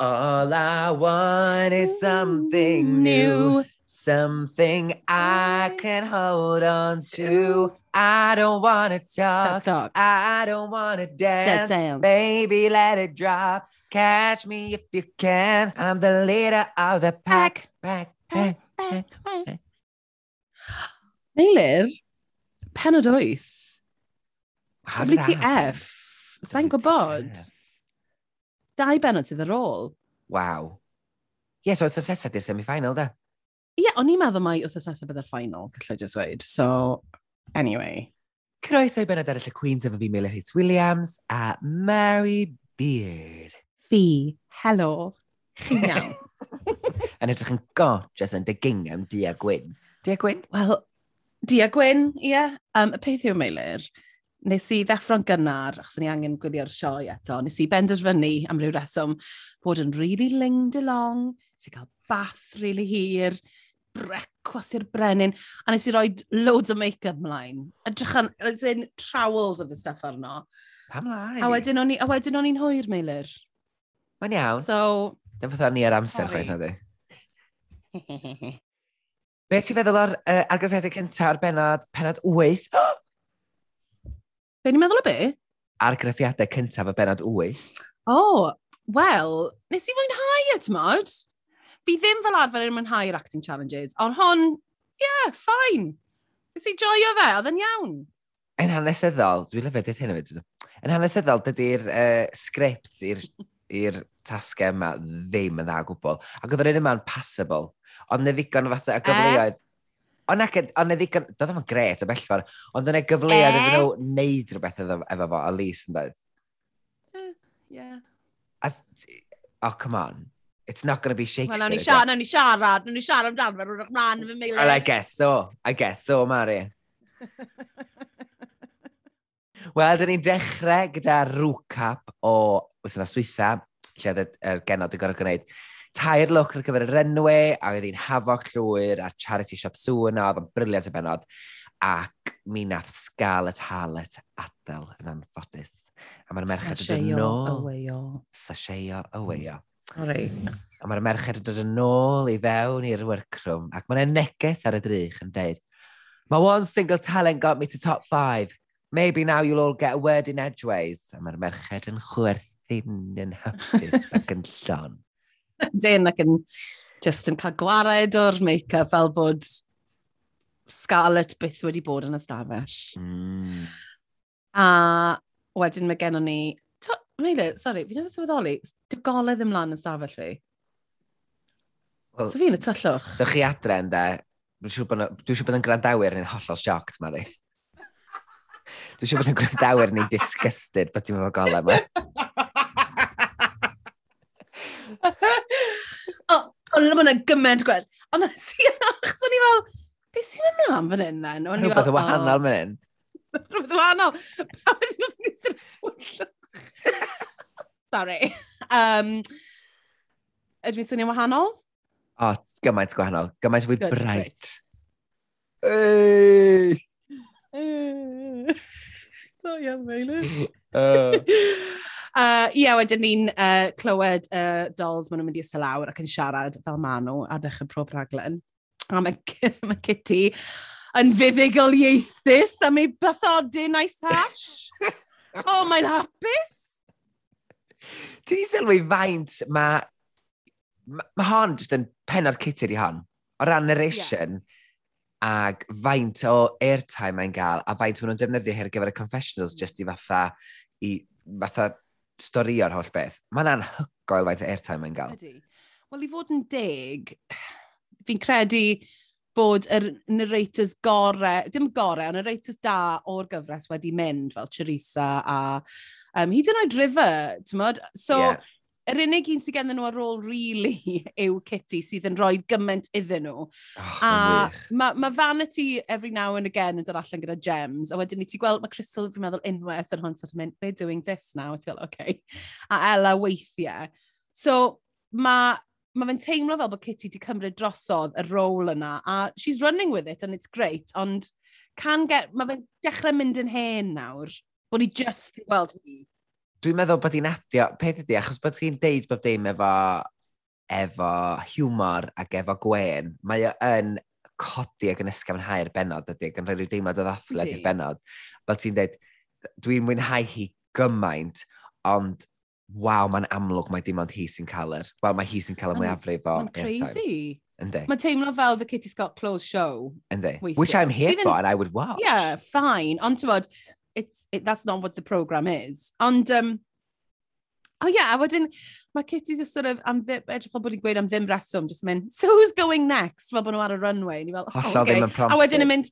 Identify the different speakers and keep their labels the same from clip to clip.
Speaker 1: All I want is something new. Something I can hold on to. I don't want to talk.
Speaker 2: talk.
Speaker 1: I don't want to dance.
Speaker 2: dance.
Speaker 1: Baby, let it drop. Catch me if you can. I'm the leader of the pack. Pack, pack, pack.
Speaker 2: Meilir, penod wyth.
Speaker 1: How did that happen?
Speaker 2: WTF. Sa'n gwybod. dau benod sydd ar ôl.
Speaker 1: Waw. Ie, yes, so oedd y di'r semi-final, da?
Speaker 2: Ie, yeah, o'n i'n meddwl mai wrth y sesa bydd ar ffainal, gallai jyst weid. So, anyway.
Speaker 1: Croeso i benod arall y Queens efo fi Mila Rhys Williams a Mary Beard.
Speaker 2: Fi, helo, chi'n iawn.
Speaker 1: yn edrych yn gorgeous yn dy gingham Dia Gwyn. Dia Gwyn?
Speaker 2: Wel, Dia Gwyn, ie. Yeah. Um, y peth yw, Meilir, nes i ddeffro'n gynnar, achos ni angen gwylio'r sioe eto, nes i benderfynu am ryw reswm bod yn really linged along, nes i cael bath really hir, brecwas i'r brenin, a nes i roi loads o make-up mlaen. Edrychan, as in, trowels of the stuff arno.
Speaker 1: Pam lai?
Speaker 2: A wedyn o'n i'n hwyr, Meilir.
Speaker 1: Mae'n iawn.
Speaker 2: So...
Speaker 1: Dyna fatha ni ar amser chwaith na di. Be ti'n feddwl o'r uh, argyfreddig cyntaf ar benod, penod 8?
Speaker 2: Be ni'n meddwl o be?
Speaker 1: Argraffiadau cyntaf y benod 8.
Speaker 2: O, oh, wel, nes i fwynhau e, y tymod. Fi ddim fel arfer yn mwynhau'r acting challenges, ond hon, ie, yeah, ffain. Nes i joio fe, oedd yn iawn.
Speaker 1: Yn hanesyddol, dwi'n lyfedydd hyn o fyd. Yn hanesyddol, dydy'r uh, sgript i'r tasgau yma ddim yn dda gwbl. Ac oedd yr un yma'n passable. Ond neu ddigon o fatha y gyfleoedd Ond ac, ond na ddigon, doedd efo'n gret o bell ond yna gyfleoedd e? nhw wneud rhywbeth efo, efo fo, at least, yn dweud.
Speaker 2: Eh, yeah.
Speaker 1: As, oh, come on. It's not going to be Shakespeare.
Speaker 2: Wel, nawn ni siarad, nawn ni siarad, nawn ni siarad amdano fe, rwy'n rhan fy meilio.
Speaker 1: Well, I guess so. I guess so, Mari. Wel, dyn ni'n dechrau gyda rwcap o wythnos swytha, lle oedd y er genod yn gorau gwneud tair look ar gyfer yr enwe, a oedd hi'n hafoc llwyr a charity shop sŵ yna, oedd yn briliant y benod. Ac mi nath Scarlett Harlett adael yn anffodus. A mae'r merched yn dod yn ôl. Sasheio aweio.
Speaker 2: Sorry.
Speaker 1: A mae'r merched yn dod yn ôl i fewn i'r workroom. Ac mae'n neges ar y drych yn dweud, My one single talent got me to top five. Maybe now you'll all get a word in edgeways. A mae'r merched yn chwerthin yn hapus ac yn llon.
Speaker 2: dyn ac yn just yn cael gwared o'r make-up fel bod Scarlett byth wedi bod yn ystafell.
Speaker 1: Mm.
Speaker 2: A wedyn mae gennym ni... Meile, sori, fi ddim yn sylweddoli, dyw golau ddim lan yn stafell fi.
Speaker 1: Well,
Speaker 2: so fi'n y tyllwch.
Speaker 1: So chi adre ynda, dwi'n siŵr bod, dwi siŵr bod yn grandawyr yn hollol sioct, Mari. Dwi'n siŵr bod yn grandawyr yn disgusted bod ti'n efo golau yma.
Speaker 2: Ond yna mae'n gymaint gwell. Ond nes i achos o'n i fel, beth sy'n mynd mlaen fan hyn then?
Speaker 1: Rhywbeth o wahanol fan hyn.
Speaker 2: Rhywbeth o wahanol. Pa wedi bod yn sy'n tywyllwch? Sorry. Um, Ydw i'n swnio wahanol?
Speaker 1: O, oh, gymaint gwahanol. Gymaint fwy bright. Ei!
Speaker 2: Do iawn, Meilyn.
Speaker 1: Uh,
Speaker 2: ie, yeah, wedyn ni'n uh, clywed uh, dolls maen nhw'n mynd i ystod lawr ac yn siarad fel maen nhw ar ddechrau prob raglen. A mae, mae Kitty yn fuddigol ieithus am ei bathodyn a'i sash. oh, mae'n hapus.
Speaker 1: Ti'n di sylwi faint mae... Mae ma hon jyst yn penod Kitty di hon. O ran narration, yeah. ac faint o airtime mae'n gael, a faint maen nhw'n defnyddio her gyfer y confessionals, jyst i fatha, i fatha storio'r holl beth, mae'n anhygoel faint o airtime mae'n gael.
Speaker 2: Ydy. Wel, i fod yn deg, fi'n credu bod yr narrators gore, dim gore, ond narrators da o'r gyfres wedi mynd, fel Charissa a um, Hyd yn oed River, ti'n So, yeah yr unig un sydd genddyn nhw ar ôl really yw Kitty sydd yn rhoi gymaint iddyn nhw.
Speaker 1: Oh,
Speaker 2: a mae ma Vanity every now and again yn dod allan gyda gems, a wedyn ni ti gweld mae Crystal fi'n meddwl unwaith yn hwn, so ti'n mynd, they're doing this now, a ti'n meddwl, okay. A Ella weithiau. So mae ma fe'n teimlo fel bod Kitty wedi cymryd drosodd y rôl yna, a she's running with it and it's great, ond can get, mae fe'n dechrau mynd yn hen nawr, bod ni just yn gweld hi.
Speaker 1: Dwi'n meddwl bod hi'n adio, peth ydi, achos bod hi'n deud bod dim efo, efo humor ac efo gwen, mae o yn codi ac yn ysgafnhau'r benod ydy, ac yn rhoi'r deimlad o
Speaker 2: ddathled
Speaker 1: i'r benod. Fel ti'n dweud, dwi'n mwynhau hi gymaint, ond waw, mae'n amlwg mae dim ond hi sy'n cael yr. Wel, mae hi sy'n cael y mwyafrif o...
Speaker 2: Mae'n crazy.
Speaker 1: Yndi.
Speaker 2: Mae'n teimlo fel the Kitty Scott Close Show.
Speaker 1: Yndi. Which I'm here
Speaker 2: so
Speaker 1: for and I would watch.
Speaker 2: Yeah, fine. Ond ti'n bod, it's, it, that's not what the programme is. Ond, um, oh yeah, a wedyn, mae Kitty just sort of, am ddim, edrych fel bod i'n gweud am ddim reswm, just mynd, so who's going next? Fel bod nhw ar y runway, ni fel, oh, okay. A wedyn yn mynd,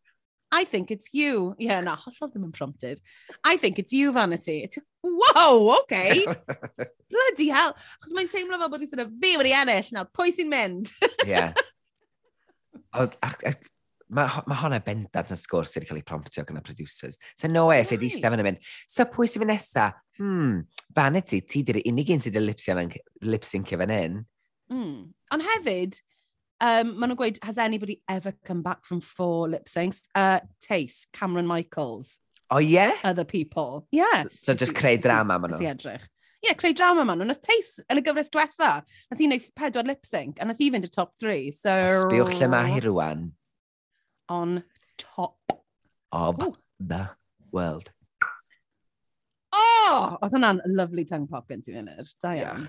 Speaker 2: I think it's you. Yeah, na, hollol ddim yn prompted. I think it's you, Vanity. It's, whoa, okay. Bloody hell. Chos mae'n teimlo fel bod i sort of, fi wedi ennill, nawr pwy sy'n mynd?
Speaker 1: Ie. yeah. Ac, ac, mae ma hwnna bendant yn sgwrs sydd wedi cael ei promptio gan y producers. So no way, sydd wedi fan yn mynd, so pwy sy'n mynd nesa? Hmm, Vanity, ti di'r unig un sydd wedi lip-syncio fan hyn.
Speaker 2: Mm. Ond hefyd, um, maen nhw'n gweud, has anybody ever come back from four lip-syncs? Uh, Tace, Cameron Michaels.
Speaker 1: O oh, ie? Yeah?
Speaker 2: Other people. Yeah.
Speaker 1: So,
Speaker 2: so
Speaker 1: just creu drama
Speaker 2: maen
Speaker 1: nhw.
Speaker 2: Si edrych. Ie, yeah, creu drama maen nhw. Nath Tace yn y gyfres diwetha, nath i wneud pedwar lip-sync, a nath hi fynd y top three, so...
Speaker 1: Sbiwch lle mae hi rwan
Speaker 2: on top.
Speaker 1: Of
Speaker 2: Ooh.
Speaker 1: the world.
Speaker 2: Oh! Oedd hwnna'n lovely tongue pop gen ti fyny'r. Da iawn.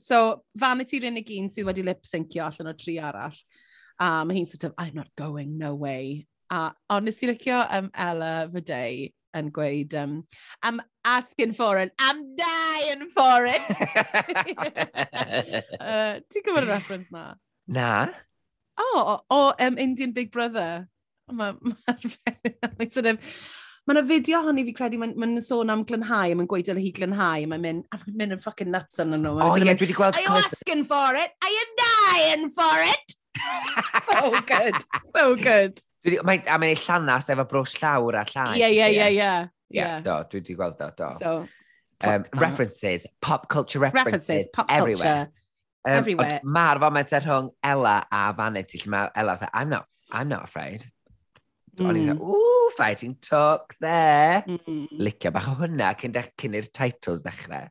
Speaker 2: So, Vanity rin unig un sydd wedi lip-syncio allan o tri arall. A um, mae hi'n sort of, I'm not going, no way. A ond nes i licio um, Ella Fydei yn gweud, um, I'm asking for it, I'm dying for it. uh, Ti'n gwybod y reference na?
Speaker 1: Na
Speaker 2: o, o um, Indian Big Brother. Mae'r ma, ma, sort of, Mae yna fideo honni fi credu, mae'n ma sôn am glynhau, mae'n gweud yna hi glynhau, mae'n mynd, a mae'n mynd yn fucking nuts yn nhw.
Speaker 1: O ie, dwi wedi gweld...
Speaker 2: Are you asking for it? Are you dying for it? so good, so good.
Speaker 1: Dwi, mae, a mae'n ei llanas efo brwsh llawr a llai.
Speaker 2: Ie, ie, ie,
Speaker 1: ie.
Speaker 2: Ie,
Speaker 1: do, dwi wedi gweld o, do.
Speaker 2: So,
Speaker 1: um, references, pop culture references,
Speaker 2: references pop culture. everywhere.
Speaker 1: Um,
Speaker 2: Everywhere.
Speaker 1: Mae'r foment er rhwng Ella a Vanity, lle mae Ella, I'm not, I'm not afraid. Mm. O'n i'n dweud, ooh, fighting talk there.
Speaker 2: Mm.
Speaker 1: Licio bach o hwnna cyn, cyn i'r titles ddechrau.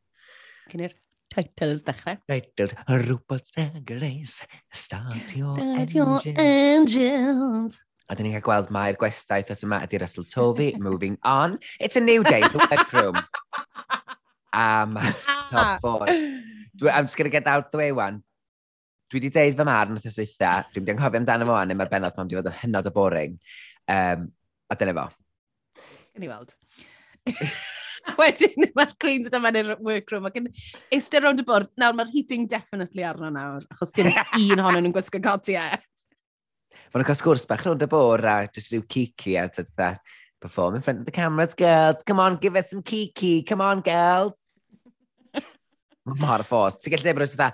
Speaker 2: Cyn i'r titles ddechrau.
Speaker 1: Titles, rhywbeth drag race, start your
Speaker 2: start engines.
Speaker 1: Your
Speaker 2: engines.
Speaker 1: A dyn ni'n cael gweld mae'r gwestaeth os yma ydy Russell Tovey, moving on. It's a new day, the workroom. um, top four. I'm just going to get out the way one. Dwi wedi deud fy marn wrth ysweitha, dwi'n wedi anghofio amdano fo wan, mae'r benod mam wedi bod yn hynod o boring. Um, a dyna fo.
Speaker 2: Gen i weld. Wedyn, mae'r Queen's yna mewn i'r workroom ac yn eistedd rownd y bwrdd. Nawr, mae'r heating definitely arno nawr, achos dim un ohonyn nhw'n gwisgo cotiau.
Speaker 1: Mae nhw'n cael sgwrs bach rownd y bwrdd a just rhyw kiki a dda. perform in front of the cameras, girls. Come on, give us some kiki. Come on, girls mor ffos. Ti'n gallu dweud bod dda,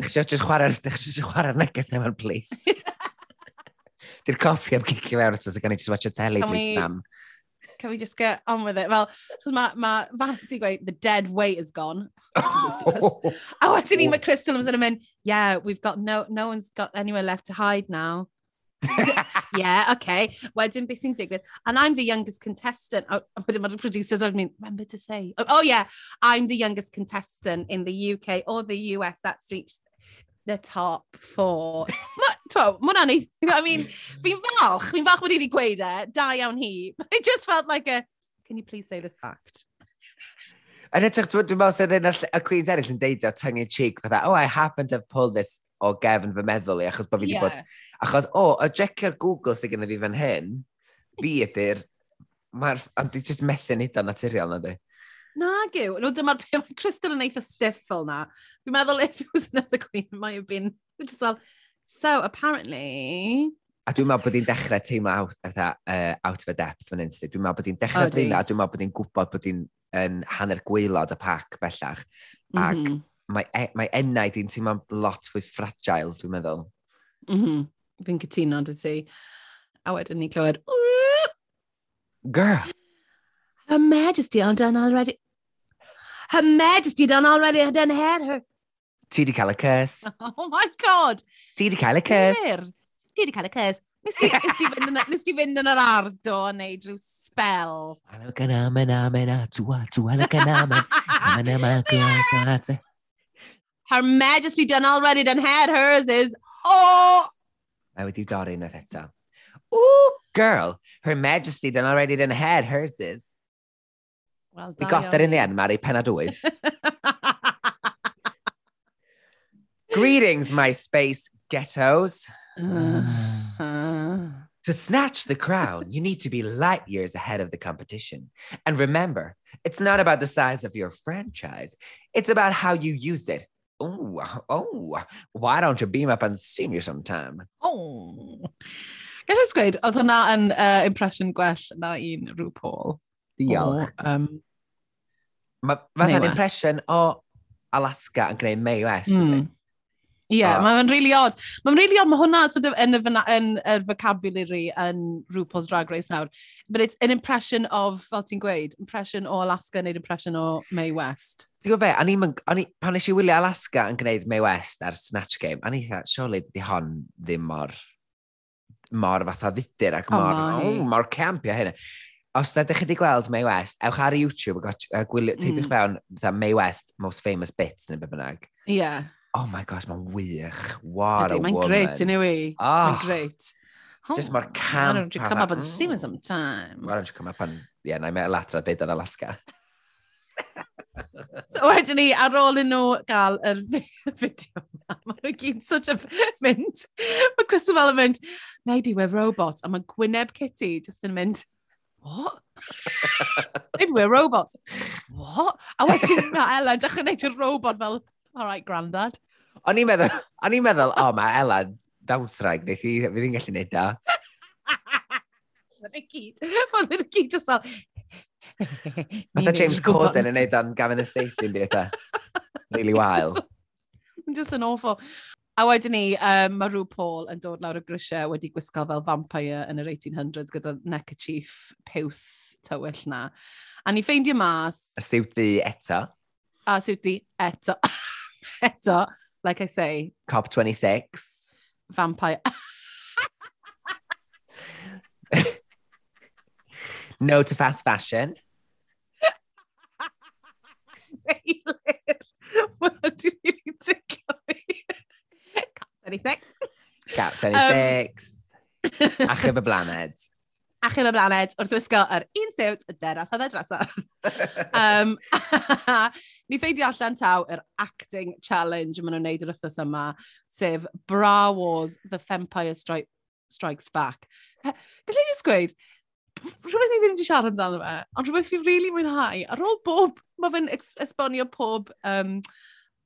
Speaker 1: eisiau jyst chwarae'r chwarae neges neu mewn, please. Di'r coffi am cicio mewn eto, so gan i just watch a telly,
Speaker 2: can
Speaker 1: please,
Speaker 2: we,
Speaker 1: mam.
Speaker 2: Can we just get on with it? Fel, mae ma Vanity gweud, the dead weight is gone. a wedyn ni, oh. mae Crystal yn mynd, yeah, we've got no, no one's got anywhere left to hide now. yeah, okay. Wedyn beth sy'n digwydd. And I'm the youngest contestant. Oh, wedyn mae'r producers I mean, remember to say. Oh, oh yeah, I'm the youngest contestant in the UK or the US that's reached the top four. Twa, mae'n anodd. I mean, fi'n falch. Fi'n falch bod i wedi gweud e. Da iawn hi. But it just felt like a, can you please say this fact?
Speaker 1: Yn edrych, dwi'n meddwl sy'n un y Queen's eraill yn deud o tongue in cheek, fatha, oh, I happen to have pulled this o gefn fy meddwl i, achos bod fi wedi yeah. bod... Achos, o, oh, y jecio'r Google sydd gennym fi fan hyn, fi ydy'r... Mae'r... Ond dwi jyst methu'n o'n naturiol na di.
Speaker 2: Na, gyw. No, dyma'r pe mae Crystal yn eitha stiff fel na. Fi'n meddwl if it was another queen, it might have been... Just fel, so, apparently...
Speaker 1: A dwi'n meddwl bod hi'n dechrau teimlo out, eitha, uh, out of a depth fan insti. Dwi'n meddwl bod hi'n dechrau
Speaker 2: oh,
Speaker 1: teimlo, a dwi'n meddwl bod hi'n gwybod bod hi'n yn hanner gweilod y pac bellach. Ac
Speaker 2: mm -hmm
Speaker 1: mae, e, mae ennau di'n teimlo'n lot fwy fragile, dwi'n meddwl.
Speaker 2: Mm -hmm. Fi'n cytuno dy ti. A wedyn ni clywed...
Speaker 1: Girl!
Speaker 2: Her majesty all done already... Her majesty done already I done had her.
Speaker 1: Ti di cael y cys.
Speaker 2: Oh my god!
Speaker 1: Ti di cael y cys.
Speaker 2: Ti di cael y cys. Nes ti, nes ti, fynd, yn, nes ti fynd yn yr ardd do a neud rhyw spel.
Speaker 1: Alam gan amen amen a twa twa alam gan amen. Amen amen amen amen
Speaker 2: Her Majesty done already done had hers is, oh!
Speaker 1: Mae wedi dorri unwaith eto. Ooh, girl, her majesty done already done had hers is.
Speaker 2: Well, done.
Speaker 1: We got there in the end, Mari, penad wyth. Greetings, my space ghettos.
Speaker 2: Uh,
Speaker 1: To snatch the crown, you need to be light years ahead of the competition. And remember, it's not about the size of your franchise, it's about how you use it. oh, oh, why don't you beam up and see me sometime?
Speaker 2: Oh. Gallus gweud, oedd hwnna yn uh, impression gwell na un rhyw Paul.
Speaker 1: Diolch.
Speaker 2: O, um,
Speaker 1: Mae fatha'n impression o Alaska yn gwneud May West.
Speaker 2: Mm. Ie, yeah,
Speaker 1: uh,
Speaker 2: mae'n really odd. Mae'n really odd, mae hwnna sort of, yn, y, yn y vocabulary yn RuPaul's Drag Race nawr. But it's an impression of, fel ti'n gweud, impression o Alaska neu impression o May West.
Speaker 1: Ti'n gwybod be, a ni, a ni, pan wylio Alaska yn gwneud May West ar Snatch Game, a ni dda, surely dydy hon ddim mor, mor fatha fudur ac mor,
Speaker 2: oh,
Speaker 1: oh, mor campio hynny. os da ydych chi wedi gweld May West, ewch ar YouTube a, a gwylio,
Speaker 2: mm.
Speaker 1: teipio'ch fewn, May West, most famous bits neu be bynnag.
Speaker 2: Ie. Yeah
Speaker 1: oh my gosh, mae'n wych. What Ydy,
Speaker 2: a
Speaker 1: woman.
Speaker 2: Mae'n great, yn anyway.
Speaker 1: Oh,
Speaker 2: mae'n great.
Speaker 1: Just
Speaker 2: mae'r
Speaker 1: camp.
Speaker 2: Why don't you come up and see me sometime?
Speaker 1: Why don't you come up and, yeah, na i met latra byd yn Alaska.
Speaker 2: so wedyn ni, ar ôl yn nhw gael yr fideo yma, mae nhw gyd such a mynd. Mae Crystal yn mynd, maybe we're robots, a mae Gwyneb Kitty just yn mynd, what? maybe we're robots. What? A wedyn na Ellen, dechrau gwneud y robot fel All right, grandad.
Speaker 1: O'n i'n meddwl, o'n i'n meddwl, o, mae Ella, dawnsraig, neith i, fydd i'n gallu neud da.
Speaker 2: Mae'n y gyd, mae'n y gyd jyst fel...
Speaker 1: Fatha James Corden yn neud o'n Gavin a Stacey'n di eitha. Really wild.
Speaker 2: Just an awful. A wedyn ni, um, mae rhyw Paul yn dod lawr y grisiau wedi gwisgo fel vampire yn yr 1800s gyda neckerchief piws tywyll na. A ni ffeindio mas...
Speaker 1: Y siwt di eto.
Speaker 2: A siwt di eto. header, like I say,
Speaker 1: COP26,
Speaker 2: vampire.
Speaker 1: no to fast fashion.
Speaker 2: Where do you need to go? COP26.
Speaker 1: COP26. Um, Ach, a
Speaker 2: chym y blaned wrth wisgo yr un siwt y deras y ddedresaf. um, ni ffeidio allan taw yr acting challenge maen nhw'n neud yr wythnos yma, sef Bra Wars, The Fempire Stri Strikes Back. Gallai ni sgweud, rhywbeth ni ddim wedi siarad amdano fe, ond rhywbeth fi'n really mwynhau. Ar ôl bob, mae fe'n esbonio pob um,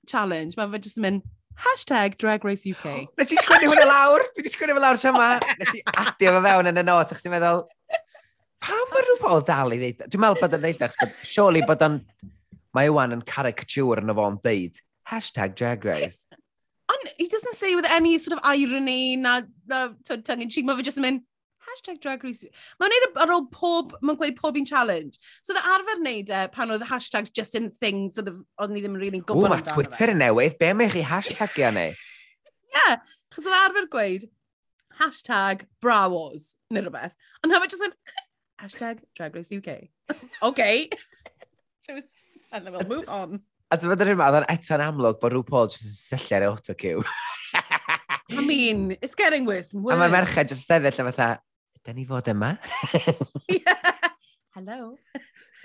Speaker 2: challenge, mae fe'n just yn mynd, hashtag Drag Race UK.
Speaker 1: Nes i sgwennu hwnna lawr, dwi wedi sgwennu hwnna lawr tra ma. Nes i adio fe fewn yn y not, ac ti'n meddwl, Pa mae rhyw bobl dal i ddeud? Dwi'n meddwl bod yn ddeud, e, achos bod, surely bod o'n, mae Iwan yn caricature yn y fo'n deud, hashtag Drag Race.
Speaker 2: And he doesn't say with any sort of irony na, na tongue in cheek, mae fe just yn mynd, hashtag drag race. Mae'n neud ar ôl pob, mae'n gweud pob un challenge. So dda arfer neud e pan oedd hashtags just in things, sort of, oedd ni ddim yn
Speaker 1: rili'n
Speaker 2: gwybod.
Speaker 1: O, mae Twitter yn newydd, be mae chi hashtagio ni?
Speaker 2: Ie, chos oedd arfer gweud hashtag bra wars, neu rhywbeth. Ond hefyd just yn hashtag drag race UK. OK. so it's, and then we'll move on.
Speaker 1: A dwi'n meddwl yma, oedd eto'n amlwg bod rhyw pod jyst yn syllu ar ei autocue.
Speaker 2: I mean, it's getting worse and worse.
Speaker 1: A mae merched jyst sefyll yn fatha, da ni fod yma.
Speaker 2: yeah. Hello.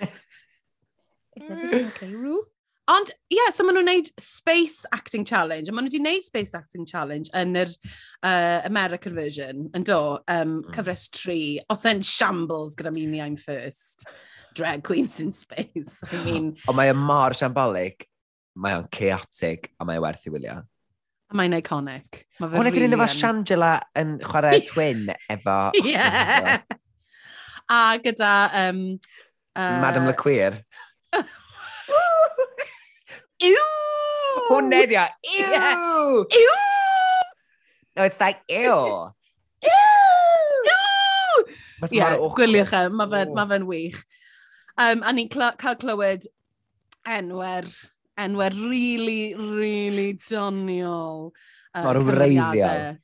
Speaker 2: Is everything okay, Roo? Ond, ie, yeah, so maen nhw'n gwneud Space Acting Challenge, a maen nhw wedi gwneud Space Acting Challenge yn yr uh, American version, yn do, um,
Speaker 1: hmm.
Speaker 2: cyfres 3, oedd e'n shambles gyda mi mi I'm first, drag queens in space, I mean...
Speaker 1: Ond mae e mor siambolic, mae o'n chaotic, a mae e werth i wylio.
Speaker 2: Mae'n iconic. Mae
Speaker 1: fe'n rili...
Speaker 2: Hwna
Speaker 1: efo Shangela yn chwarae twin efo...
Speaker 2: Ie! A gyda... Um, uh...
Speaker 1: Madam Le Queer.
Speaker 2: Ew!
Speaker 1: Hwna di o. Ew!
Speaker 2: Ew!
Speaker 1: No, it's like, ew!
Speaker 2: Ew!
Speaker 1: Ew!
Speaker 2: Ie, gwyliwch e, mae fe'n wych. Um, a ni'n cael clywed enwer enwau really, really doniol. Uh,
Speaker 1: Mor wreiddiol.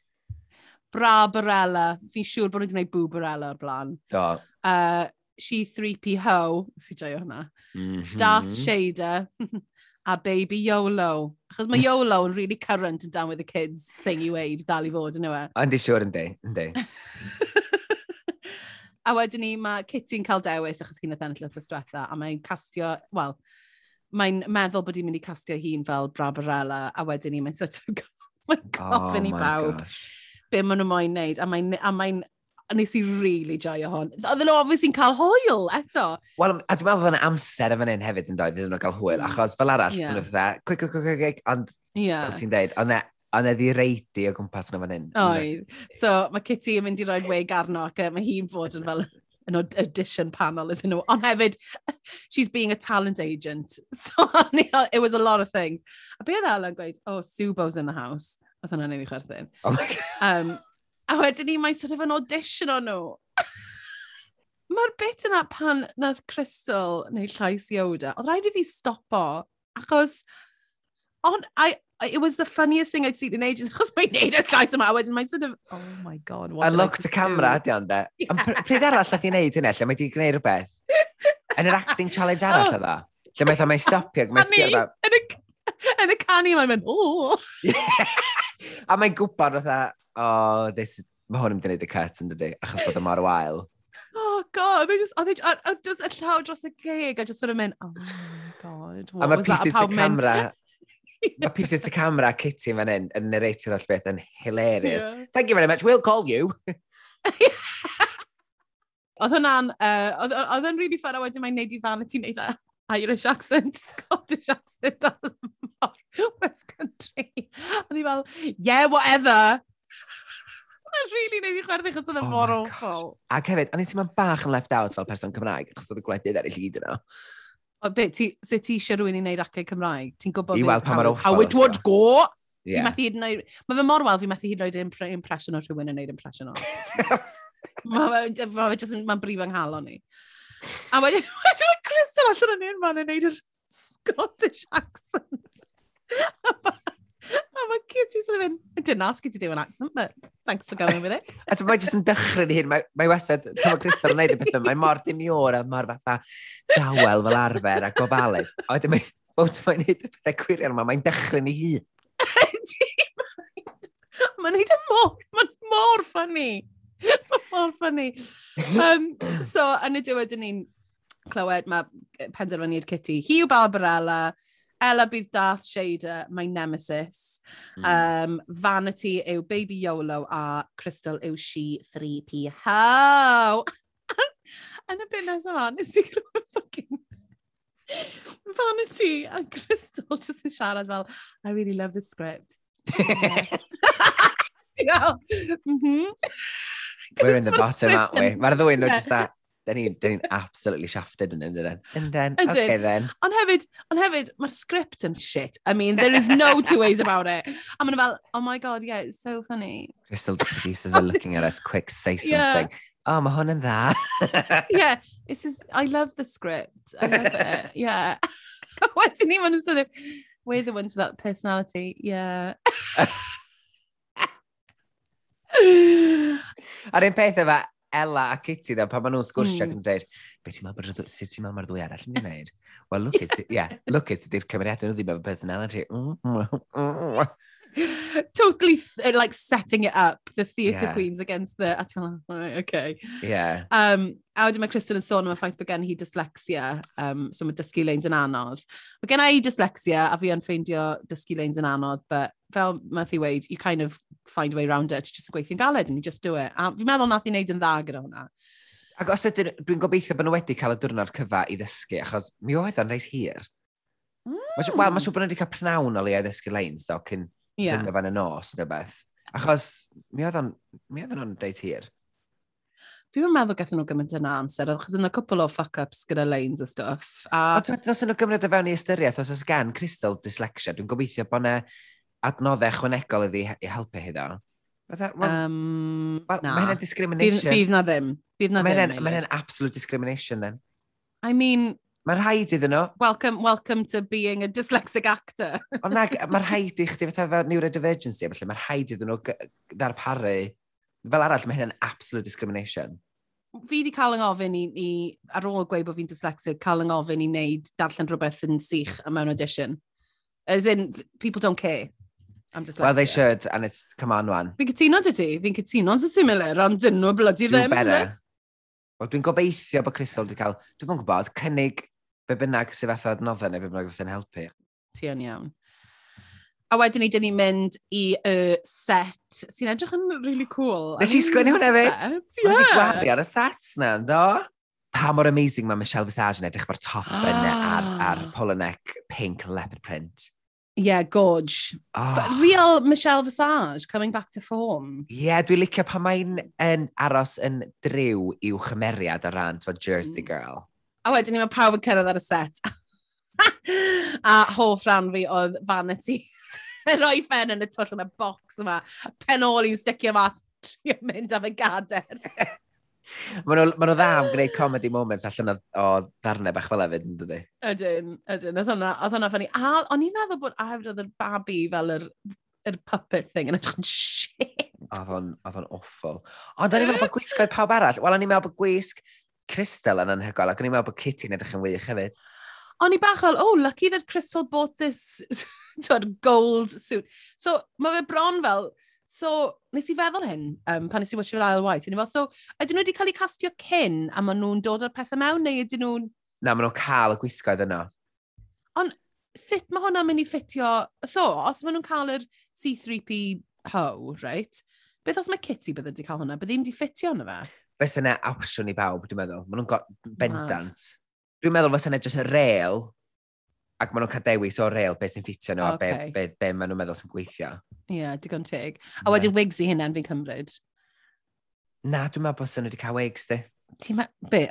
Speaker 2: Bra Barella. Fi'n siŵr bod nhw wedi gwneud bw Barella o'r blaen.
Speaker 1: Do.
Speaker 2: Uh, she 3P Ho, si joio hwnna.
Speaker 1: Mm -hmm.
Speaker 2: Darth Shader a Baby YOLO. Achos mae YOLO yn really current yn down with the kids thing i weid, dal i fod yn yw e.
Speaker 1: Ond i siŵr yn di, yn di.
Speaker 2: a wedyn ni mae Kitty'n cael dewis achos gyda ennill wrth ystwetha a mae'n castio, wel, mae'n meddwl bod hi'n mynd i castio hun fel Brabarella, a wedyn ni mae'n sort of mae'n gofyn
Speaker 1: oh i
Speaker 2: bawb
Speaker 1: gosh.
Speaker 2: be maen nhw moyn wneud, a mae'n a mae'n a nes i really joio hon. Oedden nhw obviously yn cael hwyl eto.
Speaker 1: Wel, a dwi'n meddwl bod yna amser yn fan hyn hefyd yn dod iddyn nhw cael hwyl,
Speaker 2: mm.
Speaker 1: achos fel arall, yeah. dwi'n meddwl, quick, quick, quick, quick, quick, ond,
Speaker 2: yeah.
Speaker 1: fel ti'n deud, ond e, Ond eddi reidi o gwmpas nhw fan hyn.
Speaker 2: Oedd. So, mae Kitty yn mynd i roi'r weg arno ac e, mae hi'n bod yn fel yn audition panel iddyn nhw. Ond hefyd, she's being a talent agent. So, it was a lot of things. A be oedd Ellen gweud, oh, Subo's in the house. Oedd hwnna'n ei fi chwerthin.
Speaker 1: Oh my God.
Speaker 2: um, a wedyn ni, mae sort of an audition o'n nhw. Mae'r bit yna pan nath Crystal neu llais Yoda, oedd rhaid i fi stopo, achos on, I, it was the funniest thing I'd seen in ages, achos mae'n neud y llais yma, wedyn mae'n sort of, oh my god, what
Speaker 1: A look to camera, ydi ond e. Pryd arall nath i wneud hynny, lle mae di gwneud rhywbeth? Yn yr acting challenge arall
Speaker 2: oh.
Speaker 1: yna? Lle mae'n mae'n stopio, mae'n sgio
Speaker 2: Yn y canu mae'n mynd, o!
Speaker 1: A mae'n gwybod fatha, oh, this, mae hwn yn mynd i wneud y cut yn dydy, achos bod y mor wael.
Speaker 2: Oh god, they e just, oh, they, a, a, just, y llaw dros y geg, a just sort of mynd, oh my god, what was that?
Speaker 1: A
Speaker 2: mae
Speaker 1: pieces
Speaker 2: the
Speaker 1: camera Mae pieces to camera Kitty fan hyn yn narratio'r all beth yn hilarious.
Speaker 2: Yeah.
Speaker 1: Thank you very much, we'll call you.
Speaker 2: oedd hwnna'n, uh, oedd yn really fun a wedyn mae'n neud i fan ti'n neud a Irish accent, Scottish accent ar West Country. Oedd hi fel, yeah, whatever. Mae'n really neud i chwerthu chos oedd yn oh
Speaker 1: mor
Speaker 2: awful.
Speaker 1: Ac hefyd, o'n i ti'n bach yn left out fel person Cymraeg, achos oedd y gwledydd ar ei gyd yna.
Speaker 2: O, be, ti, se ti eisiau rhywun i wneud acau Cymraeg? Ti'n gwybod
Speaker 1: I weld pa mae'r
Speaker 2: How it would go!
Speaker 1: Yeah.
Speaker 2: Mae fe mor wel, fi methu hyd yn oed impression o rhywun yn neud impression o. Mae'n ma, ma brif anghalo ni. A wedyn, wedyn mae Crystal allan yn un man yn neud yr Scottish accent. oh, mae'n cute. Ti'n sort of mynd, I didn't ask you to do an accent, but thanks for going with it.
Speaker 1: a ti'n mae jyst yn dychryn i hyn, mae, mae wastad, pan mae Crystal yn neud y beth yma, mae mor dimiwr a mor fatha dawel fel arfer a gofalus. A wedyn mae, bod mae'n neud y pethau gwirion yma, mae'n dychryn i hi.
Speaker 2: Mae'n neud e y mor, mae'n mor ffynnu. Mae'n mor ffynnu. Um, so, yn y diwedd, dyn ni'n clywed mae penderfyniad Kitty. Hi yw Barbarella, Ella bydd Darth Shader, my nemesis.
Speaker 1: Mm.
Speaker 2: Um, Vanity yw Baby YOLO a Crystal yw She 3PH. Yn y bit nesaf yma, nes i gwrdd fucking Vanity a Crystal just yn siarad fel, I really love the script. Yeah. mm -hmm.
Speaker 1: We're in the bottom, aren't we? Mae'r ddwy'n nhw just that. Dyn ni'n ni absolutely shafted yn ydyn. And then, okay then.
Speaker 2: Ond hefyd, ond hefyd, mae'r script yn shit. I mean, there is no two ways about it. A maen nhw fel, oh my god, yeah, it's so funny.
Speaker 1: Crystal the producers are looking at us, quick, say
Speaker 2: Yeah.
Speaker 1: something. Oh, mae hwn yn dda.
Speaker 2: Yeah, this is, I love the script. I love it, yeah. Wedyn ni, maen nhw'n sort of, we're the ones with that personality, yeah.
Speaker 1: A'r un peth efo Ella a Kitty dda, pan maen nhw'n sgwrsio
Speaker 2: mm.
Speaker 1: ac hmm. yn dweud, beth ti'n meddwl, sut ti'n meddwl mae'r ddwy arall yn ei wneud? Well, look at, yeah, look at, di'r cymeriadau nhw ddim efo personality.
Speaker 2: totally th eh, like setting it up, the theatre
Speaker 1: yeah.
Speaker 2: queens against the, a ti'n meddwl, oh, right, okay.
Speaker 1: Yeah.
Speaker 2: Um, A wedyn mae Kristen yn sôn am y ffaith bod gen hi dyslexia, um, so mae dysgu leins yn anodd. Mae gen i dyslexia a fi yn ffeindio dysgu leins yn anodd, but fel Matthew weid, you kind of find a way around it, just gweithio'n galed and you just do it. A fi'n meddwl nath i wneud yn dda gyda hwnna.
Speaker 1: Ac os ydyn, dwi'n gobeithio bod nhw wedi cael y diwrnod cyfa i ddysgu, achos mi oedd yn reis hir. Mm. Wel, mae'n siŵr bod nhw wedi cael pnawn o le i ddysgu leins, do, cyn yeah. fan y nos, neu beth. Achos mi oedd o'n reis hir.
Speaker 2: Fi'n meddwl gathen nhw gymaint yna amser, achos yna y cwpl o fuck-ups gyda lanes a stuff. A...
Speaker 1: O, ti'n meddwl nhw gymryd o fewn i ystyriaeth, os oes gan Crystal dyslexia, dwi'n gobeithio bod yna adnoddau ychwanegol iddi i helpu hi ddo.
Speaker 2: Um,
Speaker 1: well,
Speaker 2: na.
Speaker 1: Mae
Speaker 2: hynna'n
Speaker 1: discrimination.
Speaker 2: Bydd na ddim. Bydd na ddim.
Speaker 1: Mae hynny'n absolute discrimination, then.
Speaker 2: I mean...
Speaker 1: Mae'n rhaid iddyn nhw.
Speaker 2: Welcome, welcome to being a dyslexic actor.
Speaker 1: Ond mae'n rhaid i chdi fatha fel neurodivergency, felly mae'n rhaid iddyn nhw ddarparu fel arall, mae hynny'n absolute discrimination.
Speaker 2: Fi wedi cael yng ngofyn i, i, ar ôl gweud bod fi'n dyslexic, cael yng ngofyn i wneud darllen rhywbeth yn sych am mewn audition. As in, people don't care. I'm dyslexia.
Speaker 1: Well, they should, and it's, come on, one.
Speaker 2: Fi'n cytuno dy ti, fi'n cytuno'n similar, ond dyn nhw bloody
Speaker 1: Do
Speaker 2: ddim.
Speaker 1: Better. Wel, dwi'n gobeithio bod Crystal wedi cael, dwi'n gwybod, cynnig be bynnag sydd fath o adnoddau neu be bynnag sy'n helpu.
Speaker 2: Ti yn iawn. A wedyn ni, dyn ni'n mynd i y set sy'n edrych yn really cool.
Speaker 1: Nes i sgwini hwnna fi? Ie.
Speaker 2: Mae'n
Speaker 1: gwario ar y sets na, ddo? Pa mor amazing mae Michelle Visage yn edrych mae'r top ah. yna ar, ar polonec pink leopard print.
Speaker 2: Ie, yeah, gorge.
Speaker 1: Oh.
Speaker 2: Real Michelle Visage coming back to form.
Speaker 1: Ie, yeah, dwi'n licio pa mae'n yn aros yn driw i'w chymeriad o ran, ti'n jersey
Speaker 2: mm.
Speaker 1: girl.
Speaker 2: A wedyn ni mae pawb yn cyrraedd ar y set. a hoff rhan fi oedd vanity. Yn rhoi ffen yn y twll yn y bocs yma, pen ôl i'n sticio mas, trio mynd am y gader.
Speaker 1: Mae nhw, ma nhw dda am gwneud comedy moments allan o, o ddarnau bach fel efyd, yn dydy?
Speaker 2: Ydyn, ydyn. Oedd hwnna, oedd hwnna ffynnu. A o'n i'n meddwl bod a hefyd oedd yr babi fel yr, yr puppet thing yn edrych yn shit.
Speaker 1: Oedd hwn, oedd hwn awful. Ond o'n i'n meddwl bod gwisgoedd pawb arall. Wel, o'n i'n meddwl bod gwisg Crystal yn anhygol, ac o'n i'n meddwl bod Kitty yn edrych yn wych hefyd
Speaker 2: o'n i bach fel, oh, lucky that Crystal bought this gold suit. So, mae fe bron fel, so, nes i feddwl hyn um, pan nes i watch fel ail waith. Fel, so, ydyn nhw wedi cael eu castio cyn a maen nhw'n dod â'r pethau mewn, neu ydyn nhw'n...
Speaker 1: Na, maen nhw'n cael y gwisgoedd yna.
Speaker 2: Ond sut mae hwnna'n mynd i ffitio... So, os maen nhw'n cael yr C3P ho, right? Beth os mae Kitty bydde wedi cael hwnna? Bydde ddim wedi ffitio yna fe?
Speaker 1: Fes yna awsiwn i bawb, dwi'n meddwl. Maen nhw'n bendant. Mad. Dwi'n meddwl fysa'n edrych y rail, ac maen nhw'n cael dewis o rail beth sy'n ffitio nhw okay. a be, be, be maen nhw'n meddwl sy'n gweithio.
Speaker 2: Ie, yeah, digon teg. A yeah. wedyn wigs i hynna'n fi'n cymryd?
Speaker 1: Na, dwi'n meddwl bod sy'n wedi cael wigs, di.
Speaker 2: Ti'n ma... Be?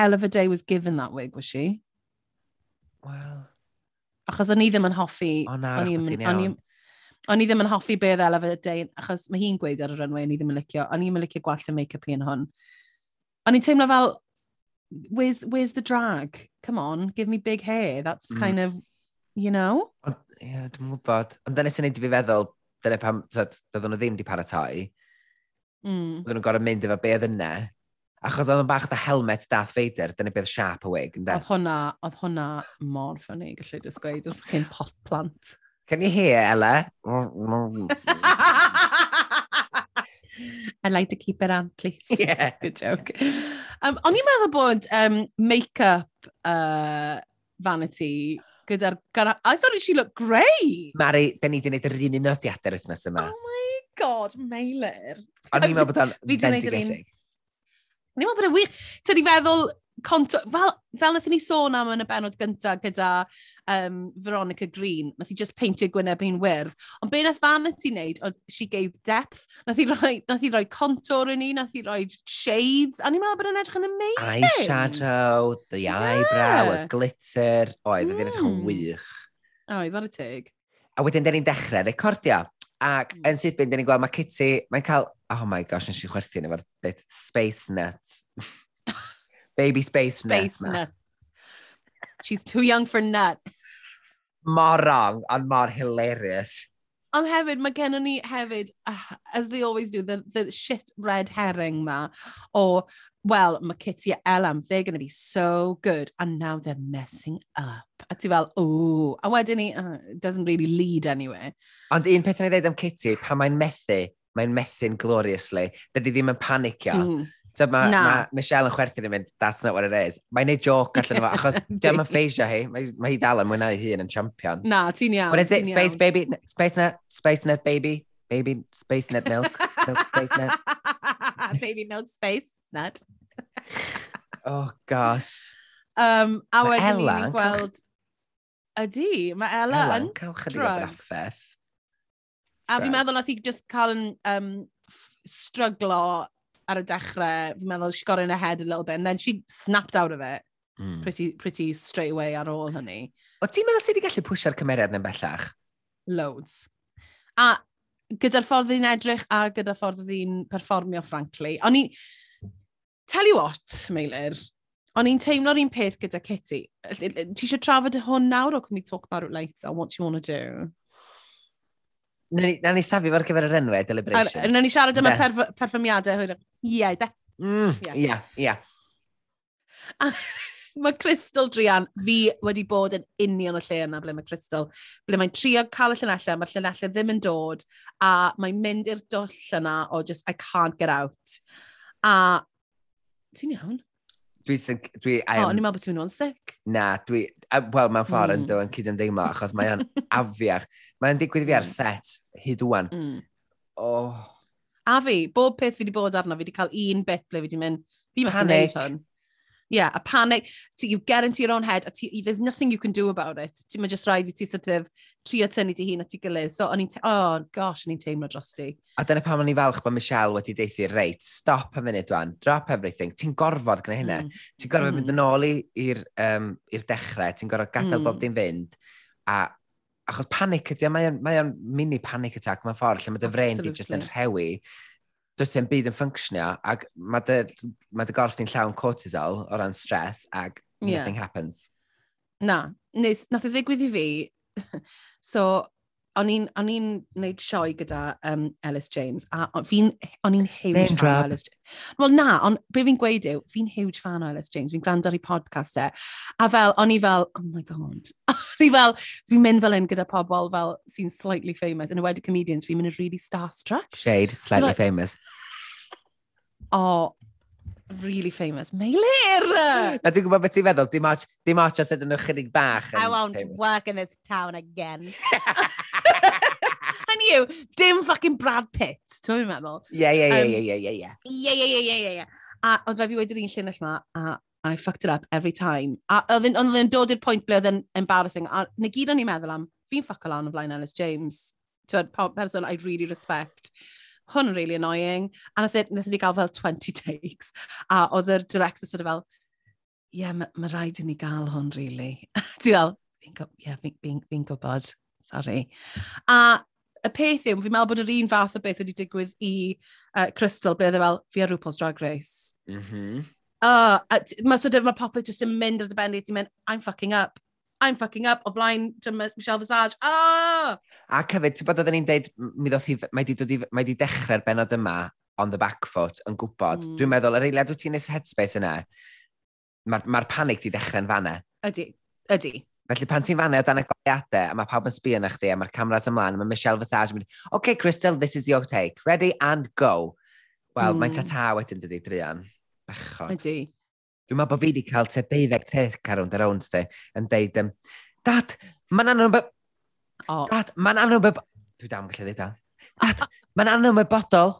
Speaker 2: Ella Day was given that wig, was she?
Speaker 1: Wel...
Speaker 2: Achos o'n i ddim yn hoffi...
Speaker 1: O na,
Speaker 2: o'n i ddim... O'n i ddim yn hoffi beth Ella Day, achos mae hi'n gweud ar y runway, o'n i ddim yn licio. O'n i ddim yn licio gwallt y make-up hi yn hwn. O'n i'n teimlo fel, where's where's the drag? Come on, give me big hair. That's
Speaker 1: mm.
Speaker 2: kind of, you know?
Speaker 1: Ie, yeah, dwi'n gwybod. Ond dyna sy'n neud i fi feddwl, dyna pam, dydyn nhw ddim wedi paratoi.
Speaker 2: Mm.
Speaker 1: Oedden nhw'n gorau mynd efo be oedd yna. Achos oedd yn bach da helmet Darth Vader, dyna beth sharp y wig.
Speaker 2: Oedd hwnna, oedd hwnna mor ffynnu, gallu dysgweud, oedd ffocin pot plant.
Speaker 1: Can you hear, Ella?
Speaker 2: I'd like to keep it on, please.
Speaker 1: Yeah,
Speaker 2: good joke. Um, o'n i'n meddwl bod um, make-up uh, vanity gyda'r... I thought she looked great!
Speaker 1: Mari, da ni wedi gwneud yr un unodiadau yr wythnos yma.
Speaker 2: Oh my god, Meilir.
Speaker 1: O'n i'n meddwl bod o'n fendigedig.
Speaker 2: Ni'n meddwl bod e'n wych. Ti'n i feddwl, conto, fel, fel nath ni sôn am yn y benod gyntaf gyda um, Veronica Green, nath i just peintio gwyneb hi'n wyrdd. Ond be nath fan ti wneud, oedd she gave depth, nath i roi, nath i roi contour yn ni, nath i roi shades, a ni'n meddwl bod e'n edrych yn amazing.
Speaker 1: Eyeshadow, the eyebrow,
Speaker 2: yeah.
Speaker 1: y glitter, oedd, mm. oedd yn edrych yn
Speaker 2: mm.
Speaker 1: wych.
Speaker 2: Oedd, ar y teg.
Speaker 1: A wedyn, dyn ni'n dechrau recordio. Ac
Speaker 2: mm.
Speaker 1: yn sydyn, dyn ni'n gweld, mae Kitty, mae'n cael, oh my gosh, nes i chwerthu'n efo'r bit, space nut. Baby space,
Speaker 2: space
Speaker 1: nut. Ma.
Speaker 2: nut. She's too young for nut.
Speaker 1: mor wrong, ond mor hilarious.
Speaker 2: Ond hefyd, mae gennym ni hefyd, uh, as they always do, the, the shit red herring ma, o well, mae Kitty a Elam, they're going to be so good, and now they're messing up. A ti fel, ooh. a wedyn ni, uh, it doesn't really lead anywhere.
Speaker 1: Ond un peth yn ei ddweud am Kitty, pan mae'n methu, mae'n methu'n gloriously. Dydy ddim yn panicio.
Speaker 2: Mm.
Speaker 1: So mae ma Michelle yn chwerthu'n mynd, that's not what it is. Mae'n neud joke allan yma, achos dyma ffeisio hi, mae, mae hi dal yn mwynhau hi yn champion.
Speaker 2: Na, ti'n iawn.
Speaker 1: What is it, space baby, space net, space net baby, baby, space net milk, milk space net.
Speaker 2: baby milk space nad.
Speaker 1: oh, gosh.
Speaker 2: Um, a
Speaker 1: ma
Speaker 2: wedyn
Speaker 1: Ella,
Speaker 2: ni'n gweld... Ydy, mae Ella
Speaker 1: Ella
Speaker 2: yn
Speaker 1: cael chydig o breakfast.
Speaker 2: A fi'n meddwl oedd hi just cael yn um, stryglo ar y dechrau. Fi'n meddwl she got in her head a little bit and then she snapped out of it
Speaker 1: mm.
Speaker 2: pretty, pretty straight away ar ôl hynny.
Speaker 1: O ti'n meddwl sydd wedi gallu pwysio'r cymeriad yn bellach?
Speaker 2: Loads. A gyda'r ffordd i'n edrych a gyda'r ffordd i'n perfformio, frankly. O'n i, Tell you what, Meilir, o'n i'n teimlo'r un peth gyda Kitty. Ti eisiau trafod hwn nawr o can we talk about it later? What do you want to do?
Speaker 1: Na ni, na ni safio ar gyfer yr enwau, deliberations.
Speaker 2: Ar, na ni siarad am y perf perfformiadau hwyr. Ie, de.
Speaker 1: Mm,
Speaker 2: ie,
Speaker 1: ie.
Speaker 2: Mae Crystal Drian, fi wedi bod yn union y lle yna ble mae Crystal, ble mae'n trio cael y llunellau, mae'r llunellau ddim yn dod, a mae'n mynd i'r dwll yna o just, I can't get out. A ti'n iawn?
Speaker 1: Dwi, sy'n... dwi, I am...
Speaker 2: O, ni'n meddwl bod ti'n mynd sick.
Speaker 1: Na, dwi, wel, mewn ffordd
Speaker 2: mm.
Speaker 1: yn dod yn cyd ymdeimlo, achos mae'n o'n afiach. Mae'n digwydd fi ar
Speaker 2: hmm.
Speaker 1: set hyd wwan.
Speaker 2: Mm.
Speaker 1: Oh.
Speaker 2: A fi, bob peth fi wedi bod arno, fi wedi cael un bit ble fi wedi mynd, fi
Speaker 1: mae'n
Speaker 2: gwneud hwn yeah, a panic, so you get into your own head, a ti, there's nothing you can do about it. Ti, mae just rhaid i ti sort of trio tynnu ti hun at ti gilydd. So, o'n i'n, oh, gosh, o'n i'n teimlo dros ti.
Speaker 1: A dyna pam o'n i falch bod Michelle wedi deithi, reit, stop a minute dwan, drop everything. Ti'n gorfod gwneud hynna.
Speaker 2: Mm.
Speaker 1: Ti'n gorfod
Speaker 2: mm.
Speaker 1: mynd yn mm. ôl i'r um, ir dechrau, ti'n gorfod gadael
Speaker 2: mm.
Speaker 1: bob dim fynd. A achos panic ydy, mae o'n mini panic attack mewn ffordd, lle mae dy frein di just yn rhewi does dim byd yn ffynctionio, ac mae dy, ma dy gorff ni'n llawn cortisol o ran stress, ac
Speaker 2: yeah.
Speaker 1: nothing happens.
Speaker 2: Na, nes, nath o ddigwydd i fi, so o'n i'n, on i'n neud sioe gyda um, Ellis James, a fi'n, o'n i'n huge fan o Ellis James. Wel na, ond be fi'n gweud yw, fi'n huge fan o Ellis James, fi'n gwrando ar ei podcast e, a fel, o'n i fel, oh my god, o'n i fel, fi'n mynd fel un gyda pobl fel sy'n slightly famous, yn y wedi comedians, fi'n mynd yn really starstruck.
Speaker 1: Shade, slightly so,
Speaker 2: like,
Speaker 1: famous.
Speaker 2: Oh, really famous. Meilir!
Speaker 1: Na dwi'n gwybod beth ti'n feddwl, dim ots, dim ots os ydyn nhw chydig bach.
Speaker 2: I won't
Speaker 1: famous.
Speaker 2: work in this town again. And you, dim fucking Brad Pitt, ti'n mynd meddwl?
Speaker 1: Ie, ie, ie, ie, ie, ie. Ie,
Speaker 2: ie, ie, ie, ie. A ond rhaid fi wedi'r un llinell ma, a and I fucked it up every time. A oedd yn dod i'r pwynt ble oedd yn embarrassing. A na gyd o'n i'n meddwl am, fi'n ffuck lan o flaen Alice James. Ti'n person I really respect hwn yn really annoying. A nath, e, nath e ni gael fel 20 takes. A oedd yr director sort of fel, ie, yeah, mae ma rhaid i ni gael hwn, really. Dwi'n fel, fi'n yeah, fi, fi, fi gwybod, sorry. A y peth yw, fi'n meddwl bod yr un fath o beth wedi digwydd i uh, Crystal, ble oedd e fel, fi ar RuPaul's Drag Race. Mm -hmm. Uh, mae sort of, mae popeth just yn mynd ar dy benni, ti'n mynd, I'm fucking up. I'm fucking up, o flaen Michelle Visage, ah!
Speaker 1: A cyfyd, ti'n bod oedden ni'n deud, mi ddoth i, mae di, dod i, mae di dechrau'r benod yma on the back foot yn gwybod.
Speaker 2: Mm.
Speaker 1: Dwi'n meddwl, yr eiliad wyt ti'n nes headspace yna, mae'r ma, panic di dechrau'n fanna.
Speaker 2: Ydy, ydy.
Speaker 1: Felly pan ti'n fanna o dan y goliadau, a mae pawb yn sbio na chdi, a mae'r cameras ymlaen, a mae Michelle Visage yn mynd, OK, Crystal, this is your take. Ready and go. Wel, mm. mae'n
Speaker 2: hmm.
Speaker 1: tata wedyn dydi, Drian. Bechod.
Speaker 2: Ydy.
Speaker 1: Dwi'n meddwl bod fi wedi cael te deuddeg te carwn yr rownd te yn deud, um, dad, mae'n anwybod...
Speaker 2: Oh.
Speaker 1: Dad, mae'n anwybod... Dwi dam gallu dweud da. Dad, mae'n anwybodol.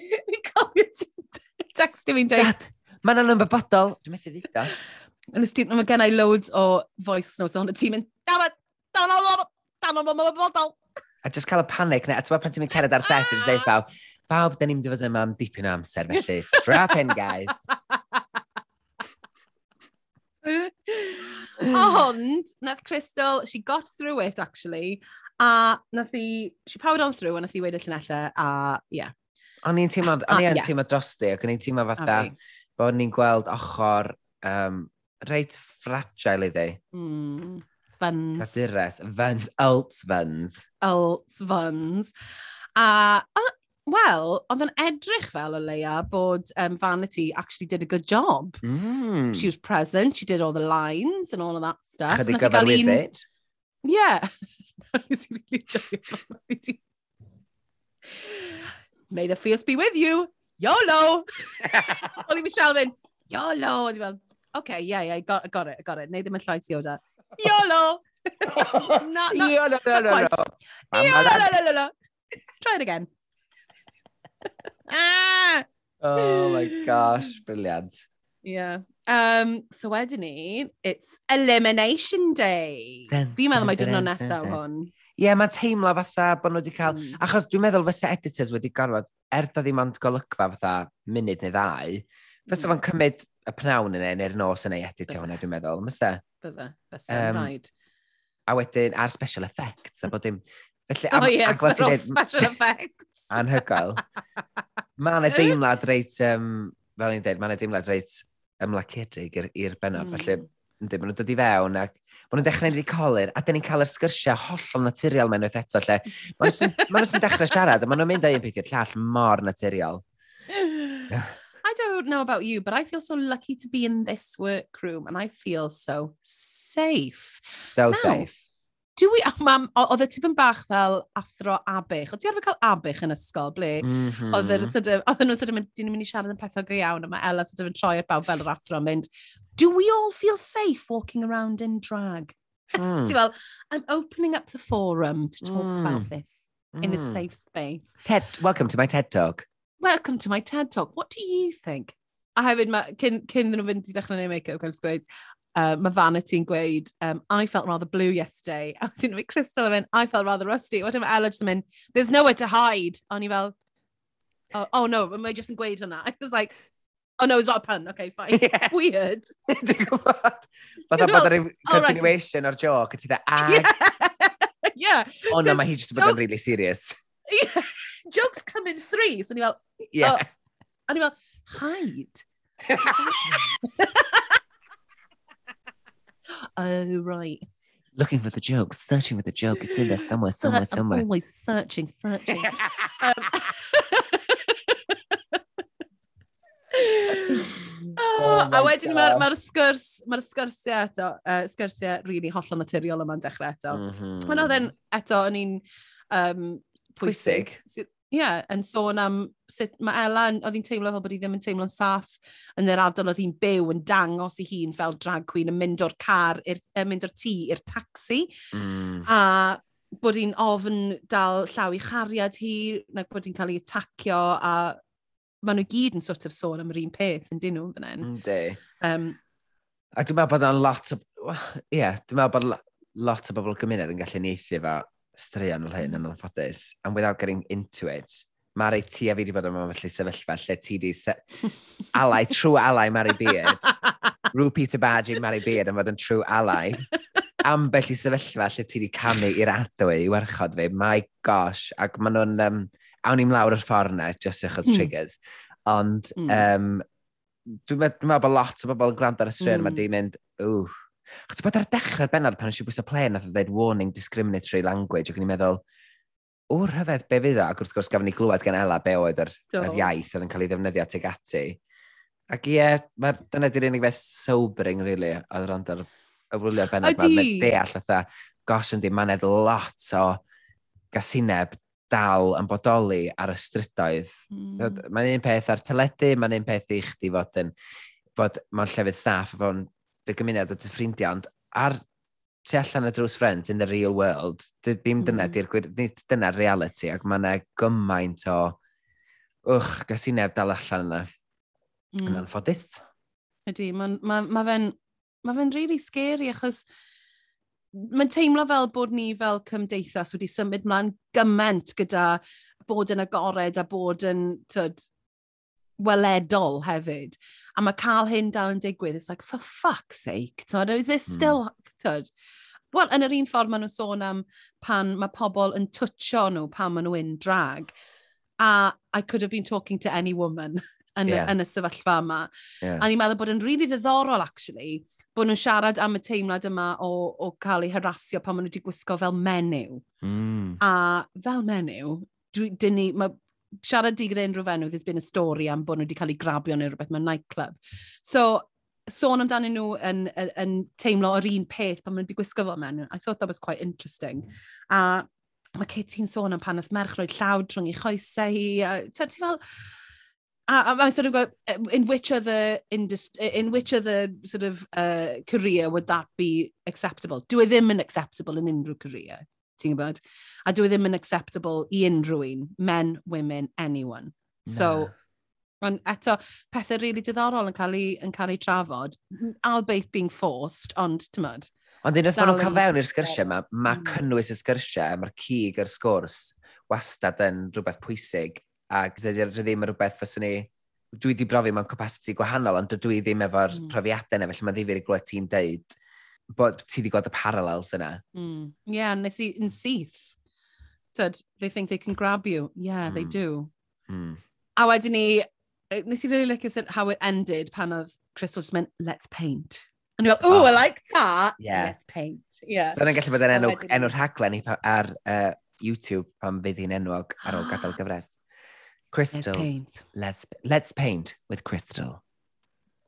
Speaker 2: Fi'n cofio ti'n text i fi'n deud.
Speaker 1: Dad, mae'n anwybodol. Dwi'n methu dweud da.
Speaker 2: Yn y stint, mae i loads o voice notes o'n y tîm yn, dafod, dan o'n dan o'n
Speaker 1: A just cael y panic, neu, a ti'n meddwl pan ti'n mynd cered ar set, a just dweud Pawb, da ni'n mynd i fod yma am dipyn o amser, felly strap in, guys.
Speaker 2: Ond, nath Crystal, she got through it, actually, a nath i, she powered on through, a nath i weid y llunellau, a, yeah.
Speaker 1: O'n i'n teimlo,
Speaker 2: ah,
Speaker 1: o'n i'n
Speaker 2: yeah.
Speaker 1: teimlo drosti, ac o'n i'n teimlo fatha, bod ni'n gweld ochr um, reit fragile iddi.
Speaker 2: Mm. Funs.
Speaker 1: Cadures. Fyns. Ults fyns.
Speaker 2: Ults funs. A, Wel, oedd yn edrych fel o leia bod um, Vanity actually did a good job.
Speaker 1: Mm.
Speaker 2: She hmm. was present, she did all the lines and all of that stuff.
Speaker 1: Chydig
Speaker 2: gyfer with un...
Speaker 1: it.
Speaker 2: Yeah. Nes i really joio May the fierce be with you. YOLO! O'n Michelle fynd, YOLO! O'n fel, okay, yeah, yeah, I got, I got it, I got it. Neu ddim yn llais Yoda. YOLO! not, not,
Speaker 1: YOLO, no, no, no.
Speaker 2: YOLO,
Speaker 1: no, no,
Speaker 2: no. Try it again. Ah!
Speaker 1: oh my gosh, briliant.
Speaker 2: Yeah. Um, so wedyn ni, it's Elimination Day. Fi'n meddwl mai dyn
Speaker 1: nhw
Speaker 2: nesaf hwn.
Speaker 1: Ie, yeah, mae'n teimlo fatha bod nhw wedi cael...
Speaker 2: Mm.
Speaker 1: Achos dwi'n meddwl fysa editors wedi gorfod, er da ddim ond golygfa fatha munud neu ddau, fysa
Speaker 2: mm.
Speaker 1: fo'n cymryd y pnawn yna e- neu'r nos yna i editio hwnna, dwi'n meddwl. Fysa?
Speaker 2: Bydda, fysa,
Speaker 1: um,
Speaker 2: rhaid.
Speaker 1: A wedyn, a'r special effects, a bod dim... Felly,
Speaker 2: oh,
Speaker 1: am,
Speaker 2: oh
Speaker 1: yeah,
Speaker 2: all
Speaker 1: dweud,
Speaker 2: special effects.
Speaker 1: Anhygoel. mae yna deimlad reit, um, fel ni'n dweud, mae yna deimlad reit ymlaciedig i'r benod.
Speaker 2: Mm.
Speaker 1: Felly, hmm. ynddi, maen nhw'n dod i fewn ac Mae nhw'n dechrau ni'n colir, a dyn ni'n cael yr sgyrsiau hollol naturiol mewn wyth eto, lle Mae nhw'n dechrau siarad, a mae nhw'n mynd â un peth i'r llall mor naturiol.
Speaker 2: I don't know about you, but I feel so lucky to be in this workroom, and I feel so safe.
Speaker 1: So
Speaker 2: Now,
Speaker 1: safe
Speaker 2: dwi, a oh, mam, oedd y tipyn bach fel athro abych. Oedd ti arfer cael abych yn ysgol, ble? Mm -hmm. Oedd nhw'n sydyn mynd, dyn ni'n mynd i siarad yn pethau go iawn, a mae Ella sydyn yn troi ar bawb fel yr athro yn mynd, do we all feel safe walking around in drag?
Speaker 1: Mm.
Speaker 2: Ti'n fel, I'm opening up the forum to talk
Speaker 1: mm.
Speaker 2: about this mm. in a
Speaker 1: hmm.
Speaker 2: safe space.
Speaker 1: TED, welcome to my TED Talk.
Speaker 2: Welcome to my TED Talk. What do you think? A hefyd, ma, cyn, cyn ddyn nhw fynd i dechrau neu make-up, gweld sgweud, uh, mae Vanity'n gweud, um, I felt rather blue yesterday. A wedyn mae Crystal yn mynd, I felt rather rusty. Wedyn mae Ella just yn mynd, there's nowhere to hide. O'n i fel, oh, oh no, mae just yn gweud hwnna. I was like, oh no, it's not a pun, okay, fine.
Speaker 1: Yeah.
Speaker 2: Weird.
Speaker 1: Dwi'n gwybod. Fatha bod yr continuation
Speaker 2: oh, right.
Speaker 1: o'r joke, a ti dda, ag...
Speaker 2: Ah.
Speaker 1: Yeah. Oh
Speaker 2: no,
Speaker 1: mae hi just bod yn really serious.
Speaker 2: Yeah. Jokes come in three, so i fel,
Speaker 1: yeah.
Speaker 2: oh. A fel, hide oh, right.
Speaker 1: Looking for the joke, searching for the joke. It's in there somewhere, somewhere,
Speaker 2: I'm
Speaker 1: somewhere.
Speaker 2: always searching, searching. um,
Speaker 1: oh,
Speaker 2: a wedyn mae'r ma sgwrs, mae'r sgwrsiau eto, uh, sgwrsiau really hollol naturiol yma'n dechrau eto. Mm -hmm. Ond oedd eto, o'n i'n um, pwysig.
Speaker 1: pwysig.
Speaker 2: Ie, yeah, yn sôn am sut mae Ela, oedd hi'n teimlo fel bod hi ddim yn teimlo'n saff yn yr ardal oedd hi'n byw yn dangos i hun fel drag queen yn mynd o'r car, yn mynd o'r tŷ i'r taxi.
Speaker 1: Mm.
Speaker 2: A bod hi'n ofn dal llaw i chariad hi, nag bod hi'n cael ei atacio a maen nhw gyd yn sort of sôn am yr un peth yn dyn nhw fan hyn.
Speaker 1: Ynddi.
Speaker 2: Um,
Speaker 1: a dwi'n meddwl bod yna lot o... Ie, yeah, dwi'n meddwl bod lot o bobl gymuned yn gallu neithio efo straeon fel hyn yn anffodus, and without getting into it, Mari, ti a fi wedi bod yma felly sefyllfa lle ti wedi se... alai, true alai Mari Beard. Rw Peter Badge Mari Beard yn fod yn true alai. Ambell i sefyllfa lle ti wedi canu i'r adwy i warchod fi. My gosh. Ac maen nhw'n... Um, awn i'n lawr yr ffordd na, just achos
Speaker 2: mm.
Speaker 1: triggers. Ond
Speaker 2: mm.
Speaker 1: um, dwi'n meddwl bod lot o bobl yn gwrando ar y straeon mm. mae di mynd, ww, Chos bod ar dechrau'r benod pan eisiau bwysau plen nath o ddweud warning discriminatory language ac o'n i'n meddwl, o rhyfedd be fydd o? Ac wrth gwrs gafon ni glywed gan Ela be oedd yr, yr iaith oedd yn cael ei ddefnyddio tuag ati. Ac ie, yeah, dyna di'r unig beth sobering, really, oedd rand ar y wylio'r benod yma. Mae deall oedd gosh yndi, mae'n ed lot o gasineb dal yn bodoli ar y strydoedd.
Speaker 2: Mm.
Speaker 1: Mae'n un peth ar teledu, mae'n un peth i chdi fod yn fod mewn llefydd saff a fo'n dy gymuned a dy ffrindiau, ond ar tu allan y drws ffrind in the real world, dy, ddim dyna,
Speaker 2: mm.
Speaker 1: -hmm. nid dyna reality, ac mae yna gymaint o, wch, gas i neb dal allan yna.
Speaker 2: Mm.
Speaker 1: Yn anffodus.
Speaker 2: Ydy, mae ma, ma fe'n ma fe really scary, achos mae'n teimlo fel bod ni fel cymdeithas wedi symud mlaen gymaint gyda bod yn agored a bod yn, tyd, weledol hefyd. A mae cael hyn dal yn digwydd, it's like, for fuck's sake, tod, is this
Speaker 1: hmm.
Speaker 2: still, mm. tod? Wel, yn yr un ffordd maen nhw'n sôn am pan mae pobl yn twtio nhw pan maen nhw drag. A I could have been talking to any woman yn, yeah. yn y sefyllfa yma.
Speaker 1: Yeah.
Speaker 2: A ni'n meddwl bod yn rili really ddiddorol, actually, bod nhw'n siarad am y teimlad yma o, o cael eu harasio pan maen nhw wedi gwisgo fel menyw.
Speaker 1: Mm.
Speaker 2: A fel menyw, dwi, dyn ni, mae siarad di gyda unrhyw fenyw, there's been a story am bod nhw wedi cael eu grabio neu rhywbeth mewn nightclub. So, sôn amdanyn nhw yn, yn, yn teimlo o'r un peth pan maen nhw wedi gwisgo fel mewn. I thought that was quite interesting. A mae Katie'n sôn am pan oedd merch roed llawd rhwng ei choesau hi. A, ti fel... A, a, sort of go, in which other industry, in which other sort of uh, career would that be acceptable? Dwi ddim yn acceptable yn unrhyw career ti'n gwybod? A dwi e ddim yn acceptable i unrhyw un, men, women, anyone. So, ond eto, pethau rili really diddorol yn cael, ei, yn cael ei trafod, albeit being forced, ond ti'n tymod.
Speaker 1: Ond unwaith maen nhw'n cael fewn i'r sgyrsiau yma, mae
Speaker 2: mm.
Speaker 1: cynnwys y sgyrsiau, mae'r cig yr sgwrs wastad yn rhywbeth pwysig, ac dydy ddim yn rhywbeth fyswn ni dwi wedi brofi mewn capacity gwahanol, ond dwi ddim efo'r
Speaker 2: mm.
Speaker 1: profiadau yna, felly mae ddifur i glwyd ti'n deud bod ti wedi gweld y parallels yna.
Speaker 2: Mm. Yeah, nes i yn syth. Tyd, they think they can grab you. Yeah, mm. they
Speaker 1: hmm.
Speaker 2: do.
Speaker 1: Mm.
Speaker 2: A wedyn ni, nes i really like it how it ended pan oedd Crystal just meant, let's paint. And you're like,
Speaker 1: oh,
Speaker 2: I ah. like that.
Speaker 1: Yeah.
Speaker 2: Let's paint. Yeah.
Speaker 1: So yna'n gallu bod yn enw, enw rhaglen ar uh, YouTube pan fydd hi'n enwog ar ôl gadael gyfres. Crystal.
Speaker 2: Let's paint.
Speaker 1: Let's, let's paint with Crystal.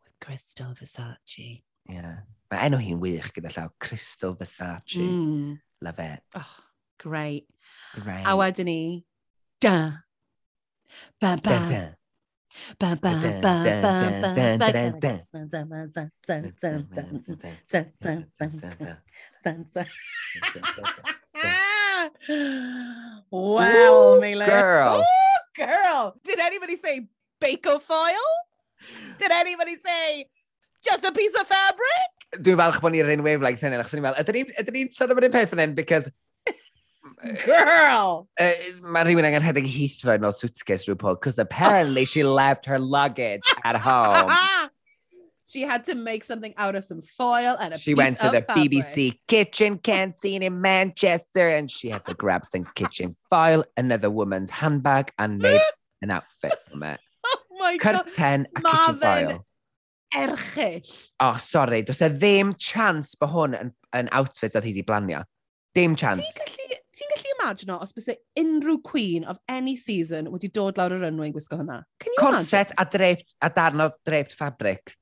Speaker 2: With Crystal Versace.
Speaker 1: Yeah. Mae enw hi'n wych gyda llaw, Crystal Versace.
Speaker 2: Mm.
Speaker 1: Love it.
Speaker 2: Oh, great.
Speaker 1: Great.
Speaker 2: A wedyn ni, da. Ba ba.
Speaker 1: Da, da.
Speaker 2: Ba ba ba ba ba Well, Mila.
Speaker 1: Girl.
Speaker 2: Ooh, girl. Did anybody say bacofoil? Did anybody say just a piece of fabric?
Speaker 1: Dwi'n falch bod ni'r un wavelength hynny, achos ni'n fel, ydyn ni'n ydyn ni'n sôn am yr un peth fan hyn, because
Speaker 2: Girl.
Speaker 1: uh, mae rhywun angen rhedeg Heathrow no suitcase rhyw Paul, because apparently she left her luggage at home.
Speaker 2: she had to make something out of some foil and a
Speaker 1: She went to the
Speaker 2: fabric.
Speaker 1: BBC kitchen canteen in Manchester and she had to grab some kitchen foil, another woman's handbag, and made an outfit from it.
Speaker 2: Oh my god.
Speaker 1: Curtain a
Speaker 2: Ma erchill.
Speaker 1: Oh, sorry, does e ddim chance bod hwn yn, yn outfit oedd hi wedi blanio. Dim chance.
Speaker 2: Ti'n gallu, ti gallu imagino os bys unrhyw queen of any season wedi dod lawr y runway yn gwisgo hwnna?
Speaker 1: Corset imagine? a, draped, a darn o draped fabric.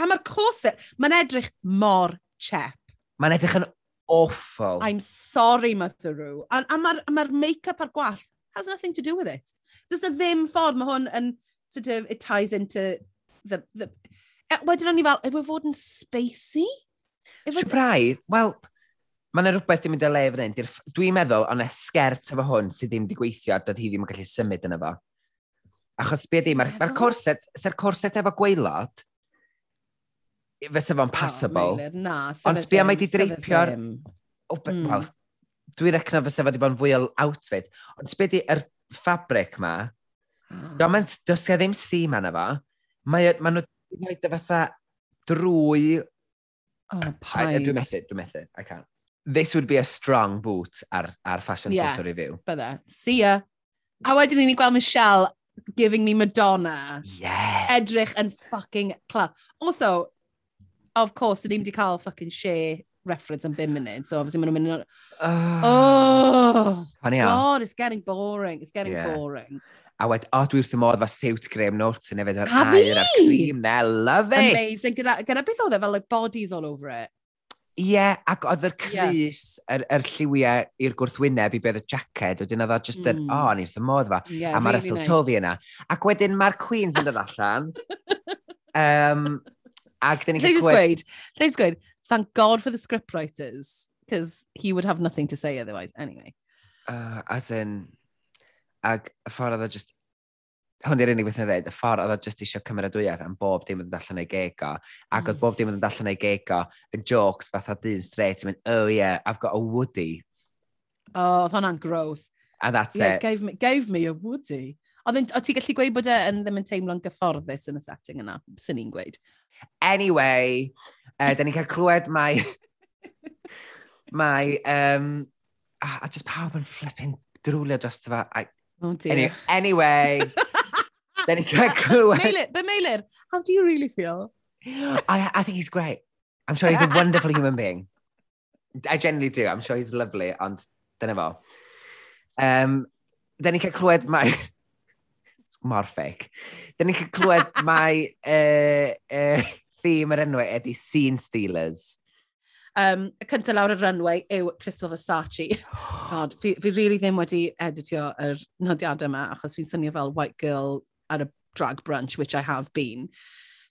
Speaker 2: A mae'r corset, mae'n edrych mor chep.
Speaker 1: Mae'n edrych yn awful.
Speaker 2: I'm sorry, Mother Roo. A, a mae'r ma make-up a'r gwallt has nothing to do with it. Does e ddim ffordd mae hwn yn, sort of, it ties into the, the... E, Wedyn o'n i fel, yw e fod yn spacey? E,
Speaker 1: Sibraidd, wel, mae yna rhywbeth ddim yn dyle fan hyn. Dwi'n meddwl, ond sgert efo hwn sydd ddim wedi gweithio, dod hi ddim yn gallu symud yn efo. Achos beth ddim, mae'r ma corset, sy'r corset efo gweilod, fysa fo'n passable.
Speaker 2: Oh, na,
Speaker 1: ond
Speaker 2: sbio
Speaker 1: mae
Speaker 2: wedi
Speaker 1: dreipio'r... Oh,
Speaker 2: mm.
Speaker 1: Wel, dwi'n recno fysa fo wedi bod yn fwy o outfit. Ond sbio di, yr ffabric ma, oh. does gen ddim seam yna fo, mae, mae nhw wedi gwneud y fatha drwy...
Speaker 2: Oh, paid.
Speaker 1: Dwi'n methu, dwi'n methu. I can't. This would be a strong boot ar, ar fashion
Speaker 2: yeah,
Speaker 1: photo review.
Speaker 2: Bydda. See ya. A wedyn ni'n gweld Michelle giving me Madonna.
Speaker 1: Yes.
Speaker 2: Edrych yn fucking club. Also, of course, ni'n wedi cael fucking share reference yn 5 munud, so obviously maen nhw'n mynd... Uh,
Speaker 1: oh,
Speaker 2: God, it's getting boring, it's getting
Speaker 1: yeah.
Speaker 2: boring
Speaker 1: a wed, o, dwi wrth y modd, fa siwt graham Norton yn efo
Speaker 2: ar
Speaker 1: air a'r cream na, love it.
Speaker 2: Amazing, gyda, gyda beth oedd e fel like, bodies all over it?
Speaker 1: Ie, yeah, ac oedd yr crys, yr yeah. er, er lliwiau i'r gwrthwyneb i beth y jacket, wedyn oedd o just yn,
Speaker 2: mm.
Speaker 1: o, oh, ni wrth y modd fa,
Speaker 2: yeah,
Speaker 1: a mae'r
Speaker 2: really nice.
Speaker 1: yna. Ac wedyn mae'r Queens yn dod allan. um, ac dyn ni'n cael
Speaker 2: gweud... Lle just gweud, thank God for the scriptwriters, because he would have nothing to say otherwise, anyway.
Speaker 1: Uh, as in, Ac y ffordd oedd o just hwn di'r unig beth yn dweud, y ffordd oedd o just eisiau cymeradwyaeth am bob dim yn allan ei gego. Ac oedd
Speaker 2: mm.
Speaker 1: bob dim yn allan ei gego yn jokes fatha dyn straight yn mynd, oh yeah, I've got a Woody.
Speaker 2: Oh, oedd hwnna'n gross.
Speaker 1: And that's
Speaker 2: yeah,
Speaker 1: it.
Speaker 2: Gave me, gave me a Woody. Oedd ti gallu gweud bod e yn ddim yn teimlo'n gyfforddus yn y setting yna, sy'n ni'n gweud.
Speaker 1: Anyway, uh, da ni'n cael clywed mai... mai... Um, a, a just pawb yn flipping drwlio dros fa.
Speaker 2: Oh dear.
Speaker 1: Any anyway, then he can't go
Speaker 2: away. But Mailer, how do you really feel?
Speaker 1: I, I think he's great. I'm sure he's a wonderful human being. I generally do. I'm sure he's lovely, ond dyna fo. Um, then ni'n cael clywed mae... Mor ffeic. Then ni'n cael clywed mae uh, uh, theme yr enw e ydy Scene Stealers.
Speaker 2: Um, y cyntaf lawr y runway yw Crystal Versace. God, fi, fi really ddim wedi editio yr nodiadau yma, achos fi'n swnio fel white girl ar y drag brunch, which I have been.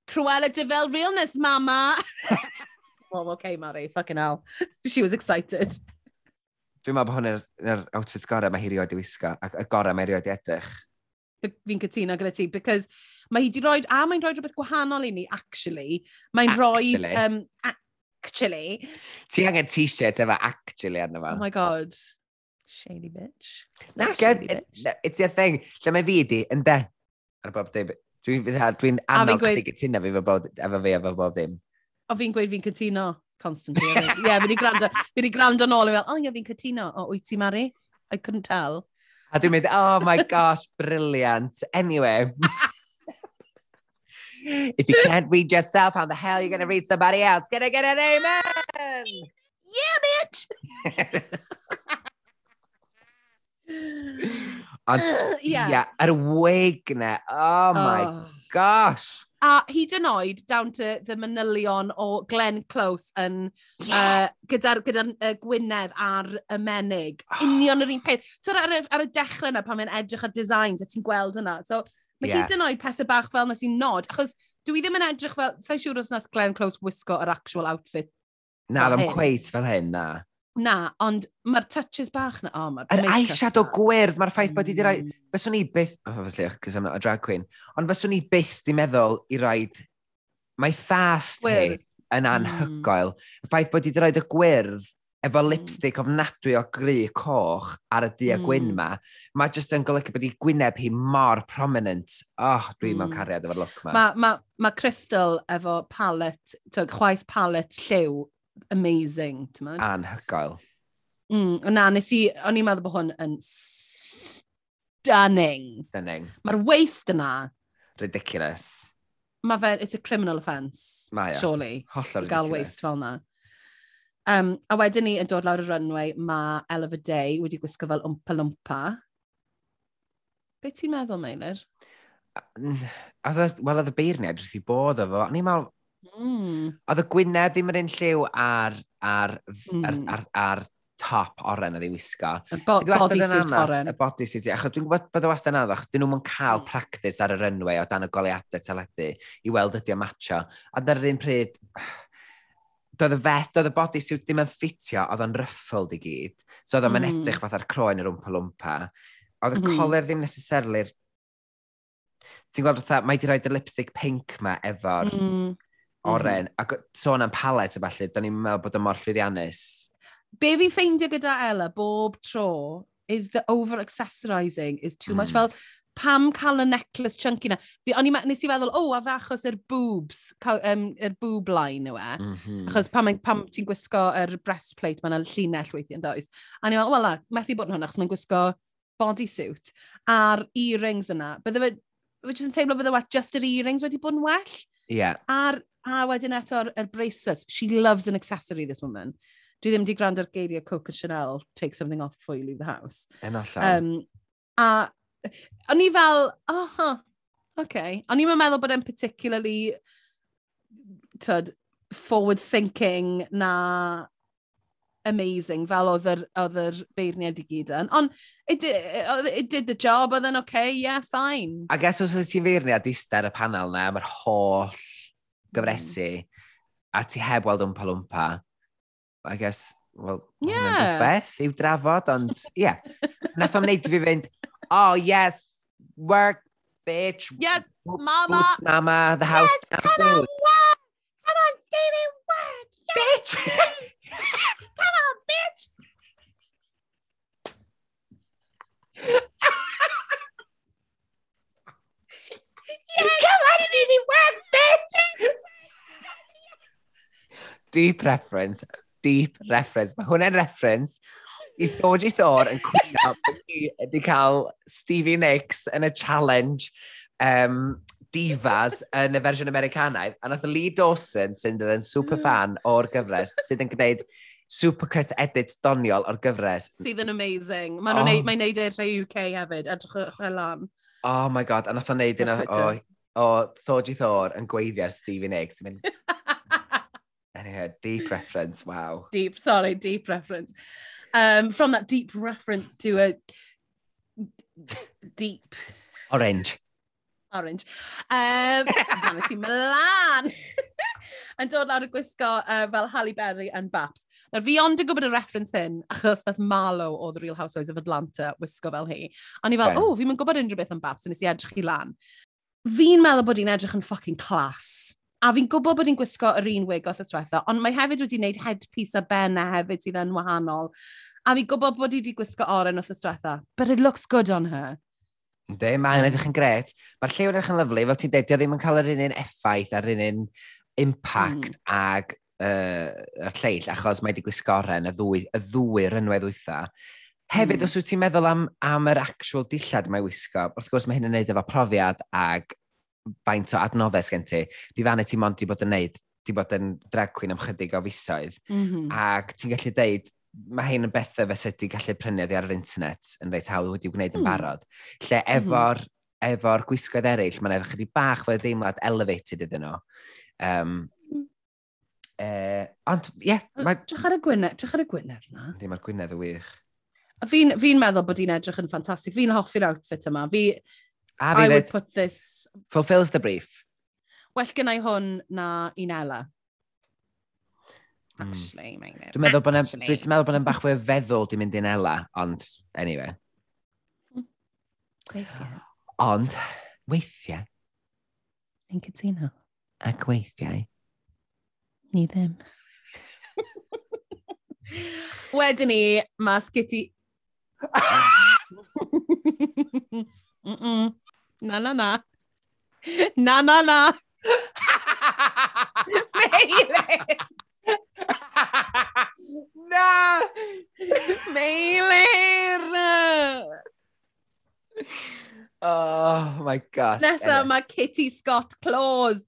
Speaker 2: Cruella de Vil Realness, mama! well, okay, Mari, fucking hell. She was excited.
Speaker 1: Dwi'n meddwl bod hwn outfits gorau mae hi rioed i wisgo, ac y gorau mae rioed i edrych.
Speaker 2: Fi'n cytuno gyda ti, because mae hi wedi rhoi, a mae'n rhoi rhywbeth gwahanol i ni, actually. Mae'n rhoi um, actually.
Speaker 1: Ti angen t-shirt efo actually arno fo.
Speaker 2: Oh my god. Shady bitch.
Speaker 1: Na,
Speaker 2: shady
Speaker 1: it,
Speaker 2: bitch.
Speaker 1: it's your thing. Lle mae fi di, ynde? Ar bob dim. Dwi'n dwi,
Speaker 2: dwi
Speaker 1: annog chdi gytuno fi efo bod, efo fi efo bob dim.
Speaker 2: O fi'n gweud fi'n cytuno constantly. Ie, yeah, fi'n i gwrando, fi'n i gwrando nôl i fel, o ie, fi'n cytuno. O, wyt ti Mari? I couldn't tell.
Speaker 1: A dwi'n mynd, oh my gosh, brilliant. Anyway. If you can't read yourself, how the hell are you going to read somebody else? Can I get an amen?
Speaker 2: Yeah, bitch.
Speaker 1: Ond,
Speaker 2: uh,
Speaker 1: yeah. yeah, yr wig na. Oh, my
Speaker 2: oh.
Speaker 1: gosh.
Speaker 2: A hyd yn oed, down to the manylion o Glenn Close yn yeah. uh, gyda'r gyda, uh, Gwynedd a'r ymenig.
Speaker 1: Oh.
Speaker 2: Union yr un peth. So ar, ar, y dechrau yna, pan mae'n edrych ar designs, a ti'n gweld yna. So, Mae
Speaker 1: yeah.
Speaker 2: hyd yn oed pethau bach fel nes i nod, achos dwi ddim yn edrych fel, sa'n siŵr os nath Glenn Close wisgo yr actual outfit.
Speaker 1: Na, ddim cweit fel hyn, na.
Speaker 2: Na, ond mae'r touches bach na. Oh, mae'r
Speaker 1: yr eyeshadow gwyrdd, mae'r ffaith bod i di rhaid...
Speaker 2: Mm.
Speaker 1: Fyswn i byth... Oh, obviously, because I'm not a drag queen. Ond fyswn i byth di meddwl i rhaid... Mae thast hi yn
Speaker 2: mm.
Speaker 1: anhygoel. Mm. Y ffaith bod i wedi rhaid y gwyrdd efo
Speaker 2: hmm.
Speaker 1: lipstick ofnadwy o gry coch ar y du a gwyn
Speaker 2: hmm.
Speaker 1: ma, mae jyst yn golygu bod ei gwyneb hi mor prominent. Oh, dwi
Speaker 2: mm.
Speaker 1: mewn cariad efo'r look ma.
Speaker 2: Mae ma, ma Crystal efo palet, tog, chwaith palet lliw, amazing, ti'n mynd?
Speaker 1: Anhygoel.
Speaker 2: Mm, na, nes i, o'n i'n meddwl bod hwn yn stunning.
Speaker 1: Stunning.
Speaker 2: Mae'r waist yna.
Speaker 1: Ridiculous.
Speaker 2: Mae fe, it's a criminal offence, surely.
Speaker 1: Hollol
Speaker 2: ridiculous. Gael waist fel na. Um, a wedyn ni yn dod lawr y runway, mae Elf y Day wedi gwisgo fel wmpa lwmpa. Be ti'n meddwl, Meilir?
Speaker 1: Wel, oedd y beirniad wrth i bod efo. O'n i'n meddwl,
Speaker 2: mm.
Speaker 1: oedd y gwyneb ddim yr un lliw ar, ar, mm. ar,
Speaker 2: hmm.
Speaker 1: ar, ar top oren oedd ei wisgo.
Speaker 2: Y bo body
Speaker 1: suit
Speaker 2: oren.
Speaker 1: Y body suit, achos dwi'n gwybod bod y wastad yn anodd, achos dyn nhw'n cael
Speaker 2: mm.
Speaker 1: practice ar y runway o dan y goliadau teledu i weld ydy o matcho. A dyna'r un pryd, doedd y fest, doedd y bodysuit ddim yn ffitio, oedd o'n ryffled i gyd. So oedd o'n
Speaker 2: mm.
Speaker 1: edrych fath ar croen yr wmpa lwmpa. Oedd y
Speaker 2: mm.
Speaker 1: coler ddim necessarily... Ti'n gweld fatha, mae di rhoi dy lipstick pink ma efo'r
Speaker 2: mm.
Speaker 1: oren. Mm. Ac sôn am palet a falle, do'n i'n meddwl bod o'n mor llwyddiannus.
Speaker 2: Be fi'n ffeindio gyda Ella bob tro is the over-accessorising is too
Speaker 1: mm. much.
Speaker 2: Fel, pam cael y necklace chunky na? Fi, o'n i, nes i feddwl, o, oh, a fe achos yr boobs, cael, um, yr boob line yw e.
Speaker 1: Mm -hmm.
Speaker 2: Achos pam, pam ti'n gwisgo yr breastplate, mae'n llinell weithiau'n does. A ni'n meddwl, wel, methu bod yn hwnna, achos mae'n gwisgo bodysuit a'r earrings yna. Bydde fe, which is yn teimlo bydde well, just yr earrings wedi bod yn well.
Speaker 1: Yeah.
Speaker 2: A'r, a wedyn eto'r er bracelets. She loves an accessory, this woman. Dwi ddim wedi gwrando ar geiriau Coco Chanel, take something off for you, leave the house.
Speaker 1: Yn allan.
Speaker 2: Um, a o'n i fel, oh, huh, okay. O'n i'n meddwl bod e'n particularly, tyd, forward thinking na amazing fel oedd yr, oedd yr beirniad i gyd yn. Ond it did, it did the job, oedd yn okay, yeah, fine.
Speaker 1: I guess os oedd ti'n feirniad ar y panel na, mae'r holl hmm. gyfresu, mm. a ti heb weld o'n palwmpa, I guess,
Speaker 2: well,
Speaker 1: yeah. beth i'w drafod, ond, ie. Yeah. Nath o'n wneud fi fynd, oh, yes, work, bitch.
Speaker 2: Yes,
Speaker 1: bo-
Speaker 2: mama.
Speaker 1: Boots mama, the house.
Speaker 2: Yes, come on, work! Come on, Stevie, work!
Speaker 1: Bitch!
Speaker 2: Come on, bitch!
Speaker 1: Come on, Stevie, work, bitch! Deep reference. Deep reference. Mae hwnna'n reference i ddod i ddod yn cwyno wedi cael Stevie Nicks yn y challenge um, divas yn y fersiwn Americanaidd. A nath Lee Dawson, sy'n dod yn super fan mm. o'r gyfres, sydd yn gwneud supercut edits doniol o'r gyfres.
Speaker 2: Sydd yn amazing. Mae'n
Speaker 1: oh.
Speaker 2: neud, mae neud e'r rhai UK hefyd, edrych elan.
Speaker 1: Oh my god, a nath o'n neud un o, o, o Thorgy Thor yn gweiddiau'r Stevie Nicks. Mynd... anyway, deep reference, wow.
Speaker 2: Deep, sorry, deep reference um, from that deep reference to a deep...
Speaker 1: Orange.
Speaker 2: Orange. Um, Vanity Milan! yn dod lawr y gwisgo uh, fel Halle Berry yn Baps. Nawr fi ond yn gwybod y reference hyn, achos nath Marlo o The Real Housewives of Atlanta wisgo fel hi. A ni fel,
Speaker 1: yeah.
Speaker 2: o, oh, fi'n gwybod unrhyw beth am Baps, a nes i edrych i lan. Fi'n meddwl bod hi'n edrych yn fucking class. A fi'n gwybod bod hi'n gwisgo yr un wig oedd yswetha, ond mae hefyd wedi gwneud headpiece a benna hefyd sydd yn wahanol. A fi'n gwybod bod hi wedi gwisgo oren oedd yswetha, but it looks good on her.
Speaker 1: Ynddi, mae'n edrych yn gret. Mae'r lliw yn edrych yn lyflu, fel ti'n deud, ddim yn cael yr un un effaith a'r un un impact mm. ag uh, yr lleill, achos mae wedi gwisgo oren y ddwy, y ddwy rynwedd wytha. Hefyd,
Speaker 2: mm.
Speaker 1: os wyt ti'n meddwl am, am yr actual dillad mae wisgo, wrth gwrs mae hyn yn neud efo profiad ag faint o adnoddau sgen ti, di fannu ti mond di bod yn neud, di bod yn drag queen am chydig o fisoedd,
Speaker 2: mm -hmm.
Speaker 1: ac ti'n gallu deud, mae hyn yn bethau fe sydd wedi gallu prynu oddi ar yr internet yn reit hawdd wedi'w gwneud mm. yn
Speaker 2: hmm.
Speaker 1: barod. Lle mhm. efo'r mm -hmm. efo'r gwisgoedd eraill, mae'n efo chydig bach fel deimlad elevated iddyn nhw. Um, Uh, ond, ie... Yeah, mae...
Speaker 2: Trach ar y Gwynedd, trach ar y Gwynedd na.
Speaker 1: Ddim ar Gwynedd y wych.
Speaker 2: Fi'n fi meddwl bod hi'n edrych yn ffantastig. Fi'n hoffi'r outfit yma. Fi,
Speaker 1: A
Speaker 2: I would put this...
Speaker 1: Fulfills the brief.
Speaker 2: Well gynnau hwn na Inela.
Speaker 1: Hmm.
Speaker 2: Actually, mm. mae'n
Speaker 1: Dwi'n meddwl bod yn... Dwi'n meddwl bod yn bach fwy feddwl di mynd Inela, ond anyway. Hmm.
Speaker 2: Weithiau.
Speaker 1: Ond, weithiau.
Speaker 2: Ni'n cytuno.
Speaker 1: Ac weithiau.
Speaker 2: Ni ddim. Wedyn ni, mae Skitty... mm -mm. Na, na, na. Na, na, na. Meilir!
Speaker 1: na!
Speaker 2: Meilir!
Speaker 1: Oh my gosh.
Speaker 2: Nesa mae Kitty Scott Claus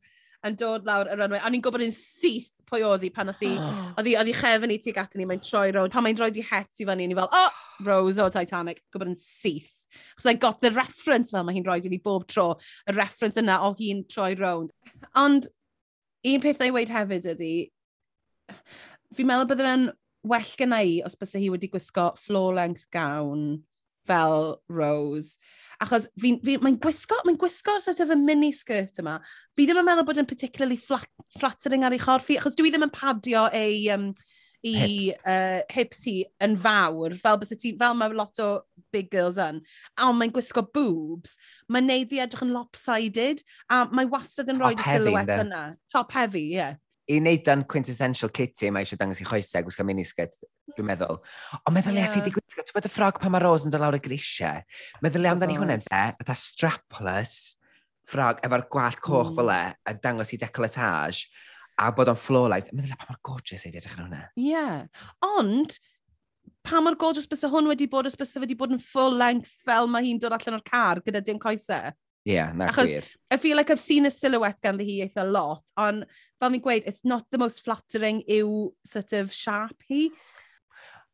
Speaker 2: yn dod lawr y runway. O'n i'n gwybod yn syth pwy oedd hi pan oedd hi, oedd hi, oedd hi chefn i tuag atyn ni, mae'n troi roed. Pan mae'n rhoi di het i fan i, ni fel, oh, Rose o Titanic, gwybod yn syth. Because I got the reference fel mae hi'n rhoi i ni bob tro, y reference yna o hi'n troi rownd. Ond un peth na i weid hefyd ydy, fi'n meddwl bydde fe'n well gyna i os bys hi wedi gwisgo floor-length gown fel Rose. Achos fi, fi, mae'n gwisgo, mae'n gwisgo sort of a mini skirt yma. Fi ddim yn meddwl bod yn particularly flat, flattering ar ei chorffi, achos dwi ddim yn padio ei um, i
Speaker 1: Hips.
Speaker 2: uh, hips hi yn fawr, fel bys ti, fel mae lot o big girls yn, a mae'n gwisgo boobs, mae'n neud i edrych yn lopsided, a mae wastad yn rhoi y silhouette yna. Top heavy, ie. Yeah.
Speaker 1: I wneud o'n quintessential kitty, mae eisiau dangos i choesau gwisgo minisged, dwi'n meddwl. Ond meddwl yeah. i di gwisgo, ti'n bod y ffrog pan mae Rose yn dod lawr y grisiau. Meddwl i amdani hwnna de, a da strapless, ffrog efo'r gwallt coch
Speaker 2: mm.
Speaker 1: fel e, a dangos i decoletage a bod o'n like Mae'n dweud, pa mor gorgeous ei edrych yn hwnna.
Speaker 2: Ie. Yeah. Ond, pa mor gorgeous bys hwn wedi bod os bys wedi bod yn full length fel mae hi'n dod allan o'r car gyda dim coesau.
Speaker 1: Ie, yeah, na
Speaker 2: Achos,
Speaker 1: gwir.
Speaker 2: I feel like I've seen a silhouette ganddi hi eitha lot, ond fel mi'n gweud, it's not the most flattering yw sort of sharp hi.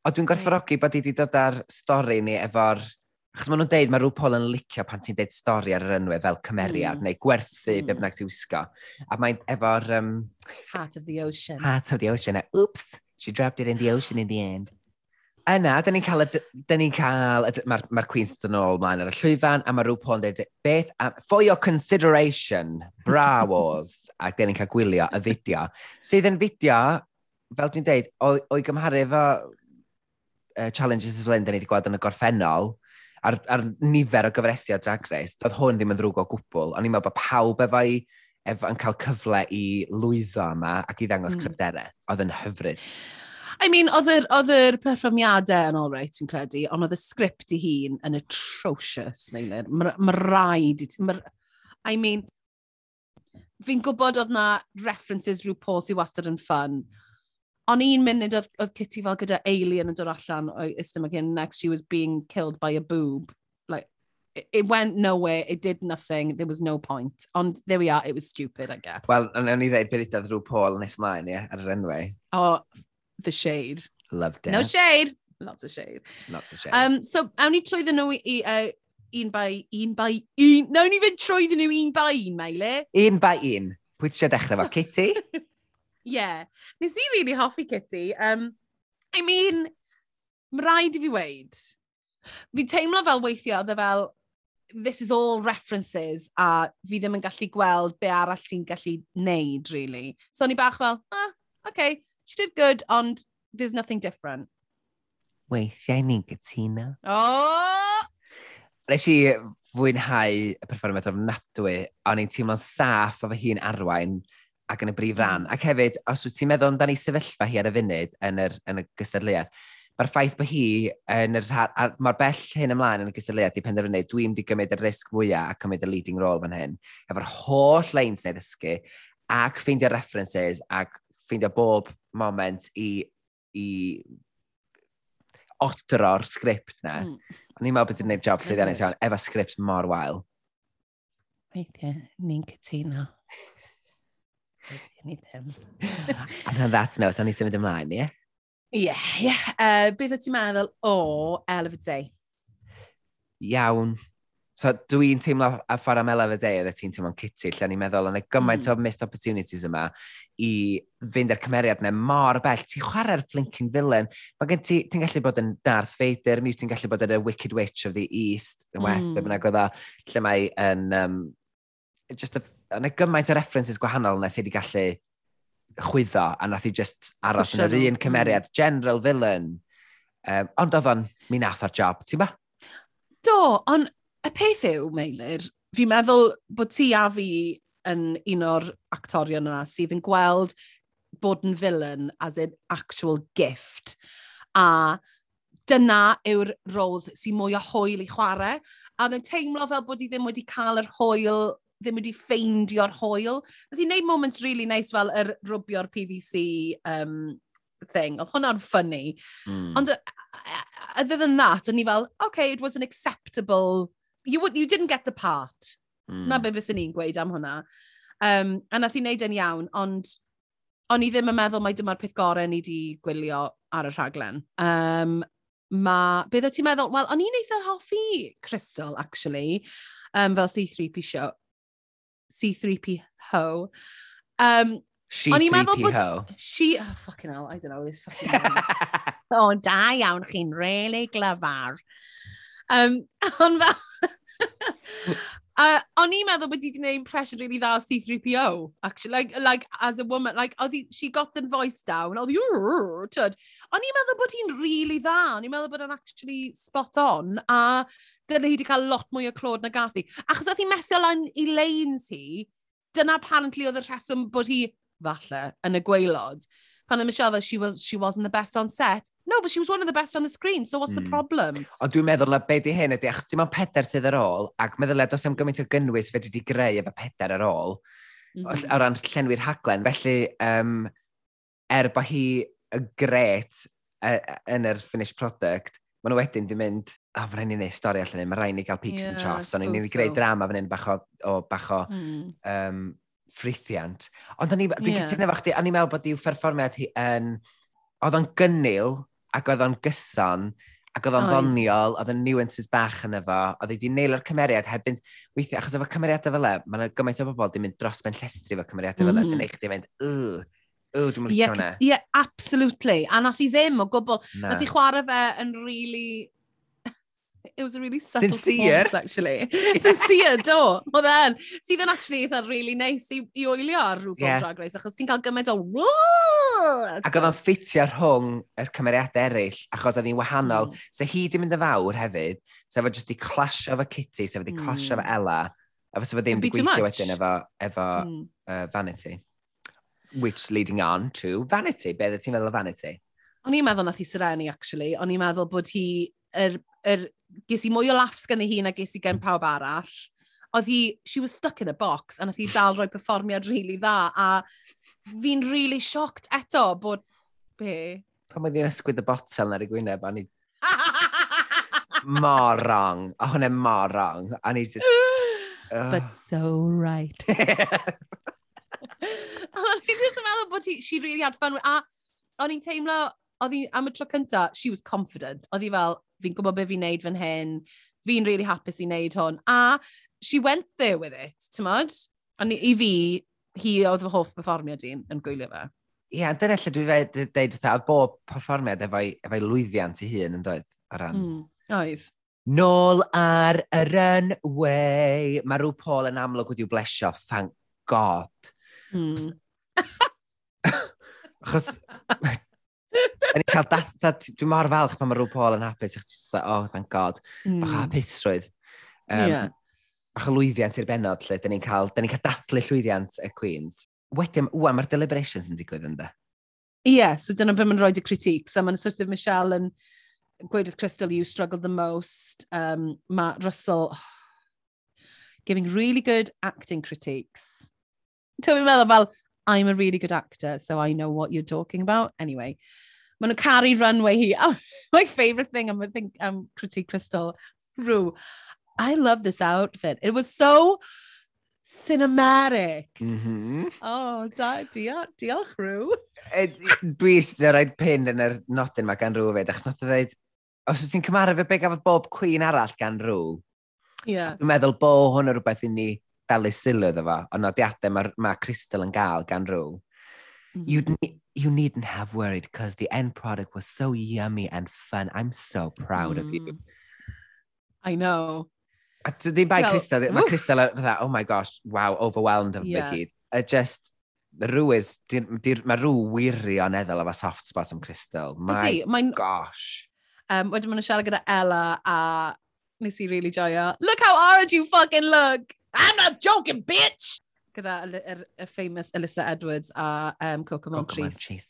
Speaker 1: O, dwi'n gorfforogi bod i wedi dod ar stori ni efo'r Achos maen nhw'n deud mae rhyw pol yn licio pan ti'n deud stori ar yr enwau fel cymeriad
Speaker 2: mm.
Speaker 1: neu gwerthu
Speaker 2: mm.
Speaker 1: be bynnag ti'n wisgo. A mae'n efo'r... Um,
Speaker 2: Heart of the Ocean.
Speaker 1: Heart of the Ocean. A, oops, she dropped it in the ocean in the end. Yna, da ni'n cael, da ni'n cael mae'r ma Queen's dod yn ôl mlaen ar y llwyfan, a mae rhyw pol yn dweud, beth, am, for your consideration, brawos, ac da ni'n cael gwylio y fideo, sydd yn fideo, fel dwi'n deud, o'i gymharu efo uh, challenges y flen da ni wedi gweld yn y gorffennol, ar, ar nifer o gyfresiad drag race, doedd hwn ddim yn ddrwg o gwbl, ond i'n meddwl bod pawb efo'i efo yn cael cyfle i lwyddo yma ac i ddangos
Speaker 2: mm.
Speaker 1: cryfderau. Oedd yn hyfryd.
Speaker 2: I mean, oedd yr perfformiadau yn all right, fi'n credu, ond oedd y sgript i hun yn atrocious, Meilir. Mae ma rhaid i ti... Ma, I mean, fi'n gwybod oedd na references rhyw pos sy'n wastad yn ffyn, O'n i'n munud oedd, oedd Kitty fel gyda alien yn dod allan o'i ystym again, next she was being killed by a boob. Like, it, it went nowhere, it did nothing, there was no point. Ond there we are, it was stupid, I guess.
Speaker 1: Wel, o'n i ddeud beth rhyw Paul nes mlaen, ie, ar yr enwau.
Speaker 2: Oh, the shade.
Speaker 1: Loved it.
Speaker 2: No shade! Lots of shade.
Speaker 1: Lots of shade.
Speaker 2: Um, so, awn ni trwyddyn nhw i uh, un by un by un. Nawn ni fynd trwyddyn nhw un by un, Meile.
Speaker 1: Un by un. Pwy ti eisiau dechrau fo? Kitty?
Speaker 2: yeah. Nes i really hoffi Kitty. Um, I mean, mae rhaid i fi weid. Fi teimlo fel weithio, oedd fel, this is all references, a fi ddim yn gallu gweld be arall ti'n gallu neud, really. So ni bach fel, ah, okay, she did good, ond there's nothing different.
Speaker 1: Weithiau ni'n gytuno.
Speaker 2: Oh!
Speaker 1: Nes i fwynhau y perfformiad ofnadwy, o'n i'n teimlo'n saff o fy hun arwain ac yn y brif ran.
Speaker 2: Hmm.
Speaker 1: Ac hefyd, os wyt ti'n meddwl amdani sefyllfa hi ar y funud yn, yr, yn y gystadleuaeth, mae'r ffaith bod hi yn yr... Mae'r bell hyn ymlaen yn y gystadleuaeth i penderfynu, dwi'n mynd i gymryd y risg fwyaf a cymryd y leading role fan hyn. Efo'r holl lein sy'n ddysgu, ac ffeindio references, ac ffeindio bob moment i, i odro'r sgript na.
Speaker 2: Mm.
Speaker 1: O'n i'n meddwl bod wedi'n gwneud job llwyddiannus iawn, efo sgript mor wael.
Speaker 2: Weithiau, ni'n cytuno ni ddim.
Speaker 1: And on that note, o'n i symud ymlaen, ie?
Speaker 2: Ie, ie. Beth o ti'n meddwl o oh, Elf y Day?
Speaker 1: Iawn. So dwi'n teimlo a ffordd am Elf y Day oedd ti'n teimlo'n city, lle ni'n meddwl, o'n y gymaint
Speaker 2: mm.
Speaker 1: o missed opportunities yma i fynd â'r cymeriad yna mor bell. Ti'n chwarae'r flinking villain. Mae gen ti, ti'n gallu bod yn Darth Vader, mi ti'n gallu bod yn y Wicked Witch of the East, yn West,
Speaker 2: mm.
Speaker 1: be bynnag oedd o, lle mae yn um, just a yna gymaint o references gwahanol nes sydd wedi gallu chwyddo, a nath i just aros yn yr un cymeriad, mm. general villain. Um, ond oedd o'n, mi nath o'r job, ti'n ba?
Speaker 2: Do, ond y peth yw, Meilir, fi'n meddwl bod ti a fi yn un o'r actorion yna sydd yn gweld bod yn villain as an actual gift. A dyna yw'r roles sy'n mwy o hwyl i chwarae. A dwi'n teimlo fel bod i ddim wedi cael yr hwyl ddim wedi ffeindio'r hoel. Nath i wneud moments really nice fel yr rwbio'r PVC um, thing. Oedd hwnna'n ffynnu.
Speaker 1: Mm.
Speaker 2: Ond other than that, o'n i fel, okay, it was an acceptable... You, would, you didn't get the part.
Speaker 1: Mm.
Speaker 2: Na be bys ni'n gweud am hwnna. Um, a nath i wneud yn iawn, ond o'n i ddim yn meddwl mai dyma'r peth gorau ni wedi gwylio ar y rhaglen. Um, ma, beth o ti'n meddwl? Wel, o'n i'n eitha hoffi Crystal, actually, um, fel C3P show. C3P ho. Um,
Speaker 1: She
Speaker 2: O'n i'n meddwl bod... She... Oh, fucking hell, I don't know this fucking names. o, oh, da iawn, chi'n really glyfar. Um, ond fel... Uh, o'n i'n meddwl bod i wedi gwneud impression really dda o C-3PO, actually, like, like as a woman, like, oedd she got the voice down, oedd hi, tyd. O'n i'n meddwl bod hi'n really dda, o'n i'n meddwl bod hi'n actually spot on, a dyna hi wedi cael lot mwy o clod na gath hi. Achos oedd hi mesio lan i lanes hi, dyna apparently oedd y rheswm bod hi, falle, yn y gweilod pan oedd Michelle fel, she, was, she wasn't the best on set. No, but she was one of the best on the screen, so what's mm. the
Speaker 1: hmm.
Speaker 2: problem?
Speaker 1: Ond dwi'n meddwl na be di hyn ydy, achos dim ond peder sydd ar ôl, ac meddwl na does am gymaint o gynnwys fe wedi greu efo peder ar ôl, mm
Speaker 2: -hmm.
Speaker 1: o ran llenwi'r haglen. Felly, um, er bod hi y gret yn yr finished product, maen nhw wedyn di mynd, a oh, rhaid ni'n neud stori allan ni, mae rhaid ni gael peaks
Speaker 2: yeah, and
Speaker 1: troughs, ond ni'n
Speaker 2: so.
Speaker 1: greu drama fan hyn bach o, o, bach o
Speaker 2: mm.
Speaker 1: um, ffrithiant. Ond dwi'n
Speaker 2: yeah.
Speaker 1: cytuno efo chdi, o'n i'n meddwl bod i'w perfformiad hi yn... Oedd o'n gynnil ac oedd o'n gyson ac oedd o'n ddoniol, oedd o'n nuances bach yn efo, oedd wedi neil o'r cymeriad heb fynd, weithiau, achos efo cymeriadau fel e, mae'n gymaint o bobl di mynd dros ben llestri efo cymeriadau fel e,
Speaker 2: mhm.
Speaker 1: sy'n eich di fynd, ugh, ugh, dwi'n mynd yeah, hwnna.
Speaker 2: Ie, absolutely, a nath i ddim o gwbl, nath i chwarae fe yn really It was a really subtle
Speaker 1: Sincere.
Speaker 2: performance, actually. Sincere, do. Oedd e'n. Sydd yn actually eitha really nice i, i wylio ar RuPaul's
Speaker 1: yeah.
Speaker 2: Drag Race, achos ti'n cael gymaint o...
Speaker 1: Ac oedd o'n ffitio rhwng yr cymeriadau eraill, achos oedd hi'n wahanol.
Speaker 2: Mm.
Speaker 1: So hi di mynd yn fawr hefyd, sef so, jyst i clasio efo Kitty, sef so, oedd clasio efo
Speaker 2: mm.
Speaker 1: Ella, a fysa fo ddim gweithio wedyn efo, efo
Speaker 2: mm.
Speaker 1: uh, Vanity. Which leading on to Vanity. Be ddeth ti'n meddwl o Vanity?
Speaker 2: O'n i'n meddwl nath i actually. O'n i'n meddwl bod hi, er, er ges i mwy o laughs gan ei hun a ges i gen pawb arall. Oedd hi, she was stuck in a box, a nath hi dal roi perfformiad rili really dda, a fi'n really shocked eto bod, be?
Speaker 1: Pan oedd hi'n ysgwyd y botel na'r i gwyneb, a ni... mor wrong, a hwnna mor wrong, a ni... Just...
Speaker 2: But so right. o'n i'n just yn meddwl bod hi, she really had fun. A o'n i'n teimlo, oedd hi am y tro cynta, she was confident. Oedd hi fel, fi'n gwybod beth fi'n neud fan hyn, fi'n really hapus i wneud hwn. A she went there with it, ti'n modd? Ond i fi, hi oedd fy hoff performiad i'n yn gwylio fe.
Speaker 1: Ie, yeah, dyna lle dwi'n dweud, dweud wrtha, oedd bob perfformiad efo'i, efo lwyddiant i hun yn dweud o ran.
Speaker 2: Mm, oedd.
Speaker 1: Nôl ar y runway. Mae rhyw Paul yn amlwg wedi'w blesio, thank god.
Speaker 2: Mm.
Speaker 1: Achos, Yn cael datha, dwi'n mor falch pan mae rhyw Paul yn hapus, eich ti'n oh, thank god,
Speaker 2: mm.
Speaker 1: o'ch hapusrwydd. Um, yeah. o lwyddiant i'r benod, lle, dyn ni'n cael, dyn ni'n cael dathlu llwyddiant y Queens. Wedyn, wwa, mae'r deliberations yn digwydd ynddo.
Speaker 2: Ie, yeah, so dyna beth mae'n rhoi y critique. So mae'n sort of Michelle yn gweud wrth Crystal, you struggled the most. Um, mae Russell oh, giving really good acting critiques. Ti'n meddwl fel, I'm a really good actor, so I know what you're talking about. Anyway, maen nhw'n caru runway hi. Oh, my favourite thing I'm, think, um, I'm Critique Crystal Rue. I love this outfit. It was so cinematic.
Speaker 1: Mm -hmm.
Speaker 2: Oh, da, diolch, diolch
Speaker 1: Rw. Dwi eisiau rhoi pin yn yr nodyn mae gan Rw fyd, achos nath o dweud, os wyt ti'n cymaru fe be gafodd bob cwyn arall gan Rw,
Speaker 2: yeah.
Speaker 1: dwi'n meddwl bo hwn yn rhywbeth i ni dalu sylw iddo fo, ond nodiadau mae ma Crystal yn gael gan rhyw. Mm -hmm. You'd mhm. ne you needn't have worried because the end product was so yummy and fun. I'm so proud mm. of you.
Speaker 2: Mm. I know.
Speaker 1: A ddim bai Crystal, mae Crystal fatha, oh my gosh, wow, overwhelmed of
Speaker 2: yeah.
Speaker 1: gyd. A just, rhywys, mae rhyw wirioneddol efo soft spot am Crystal. My
Speaker 2: Ydy, mae'n...
Speaker 1: gosh.
Speaker 2: Um, wedyn maen nhw'n siarad gyda Ella a nes i really joio. Look how orange you fucking look! I'm not joking, bitch! Gyda y, y, y famous Alyssa Edwards a um, Coco Montrese.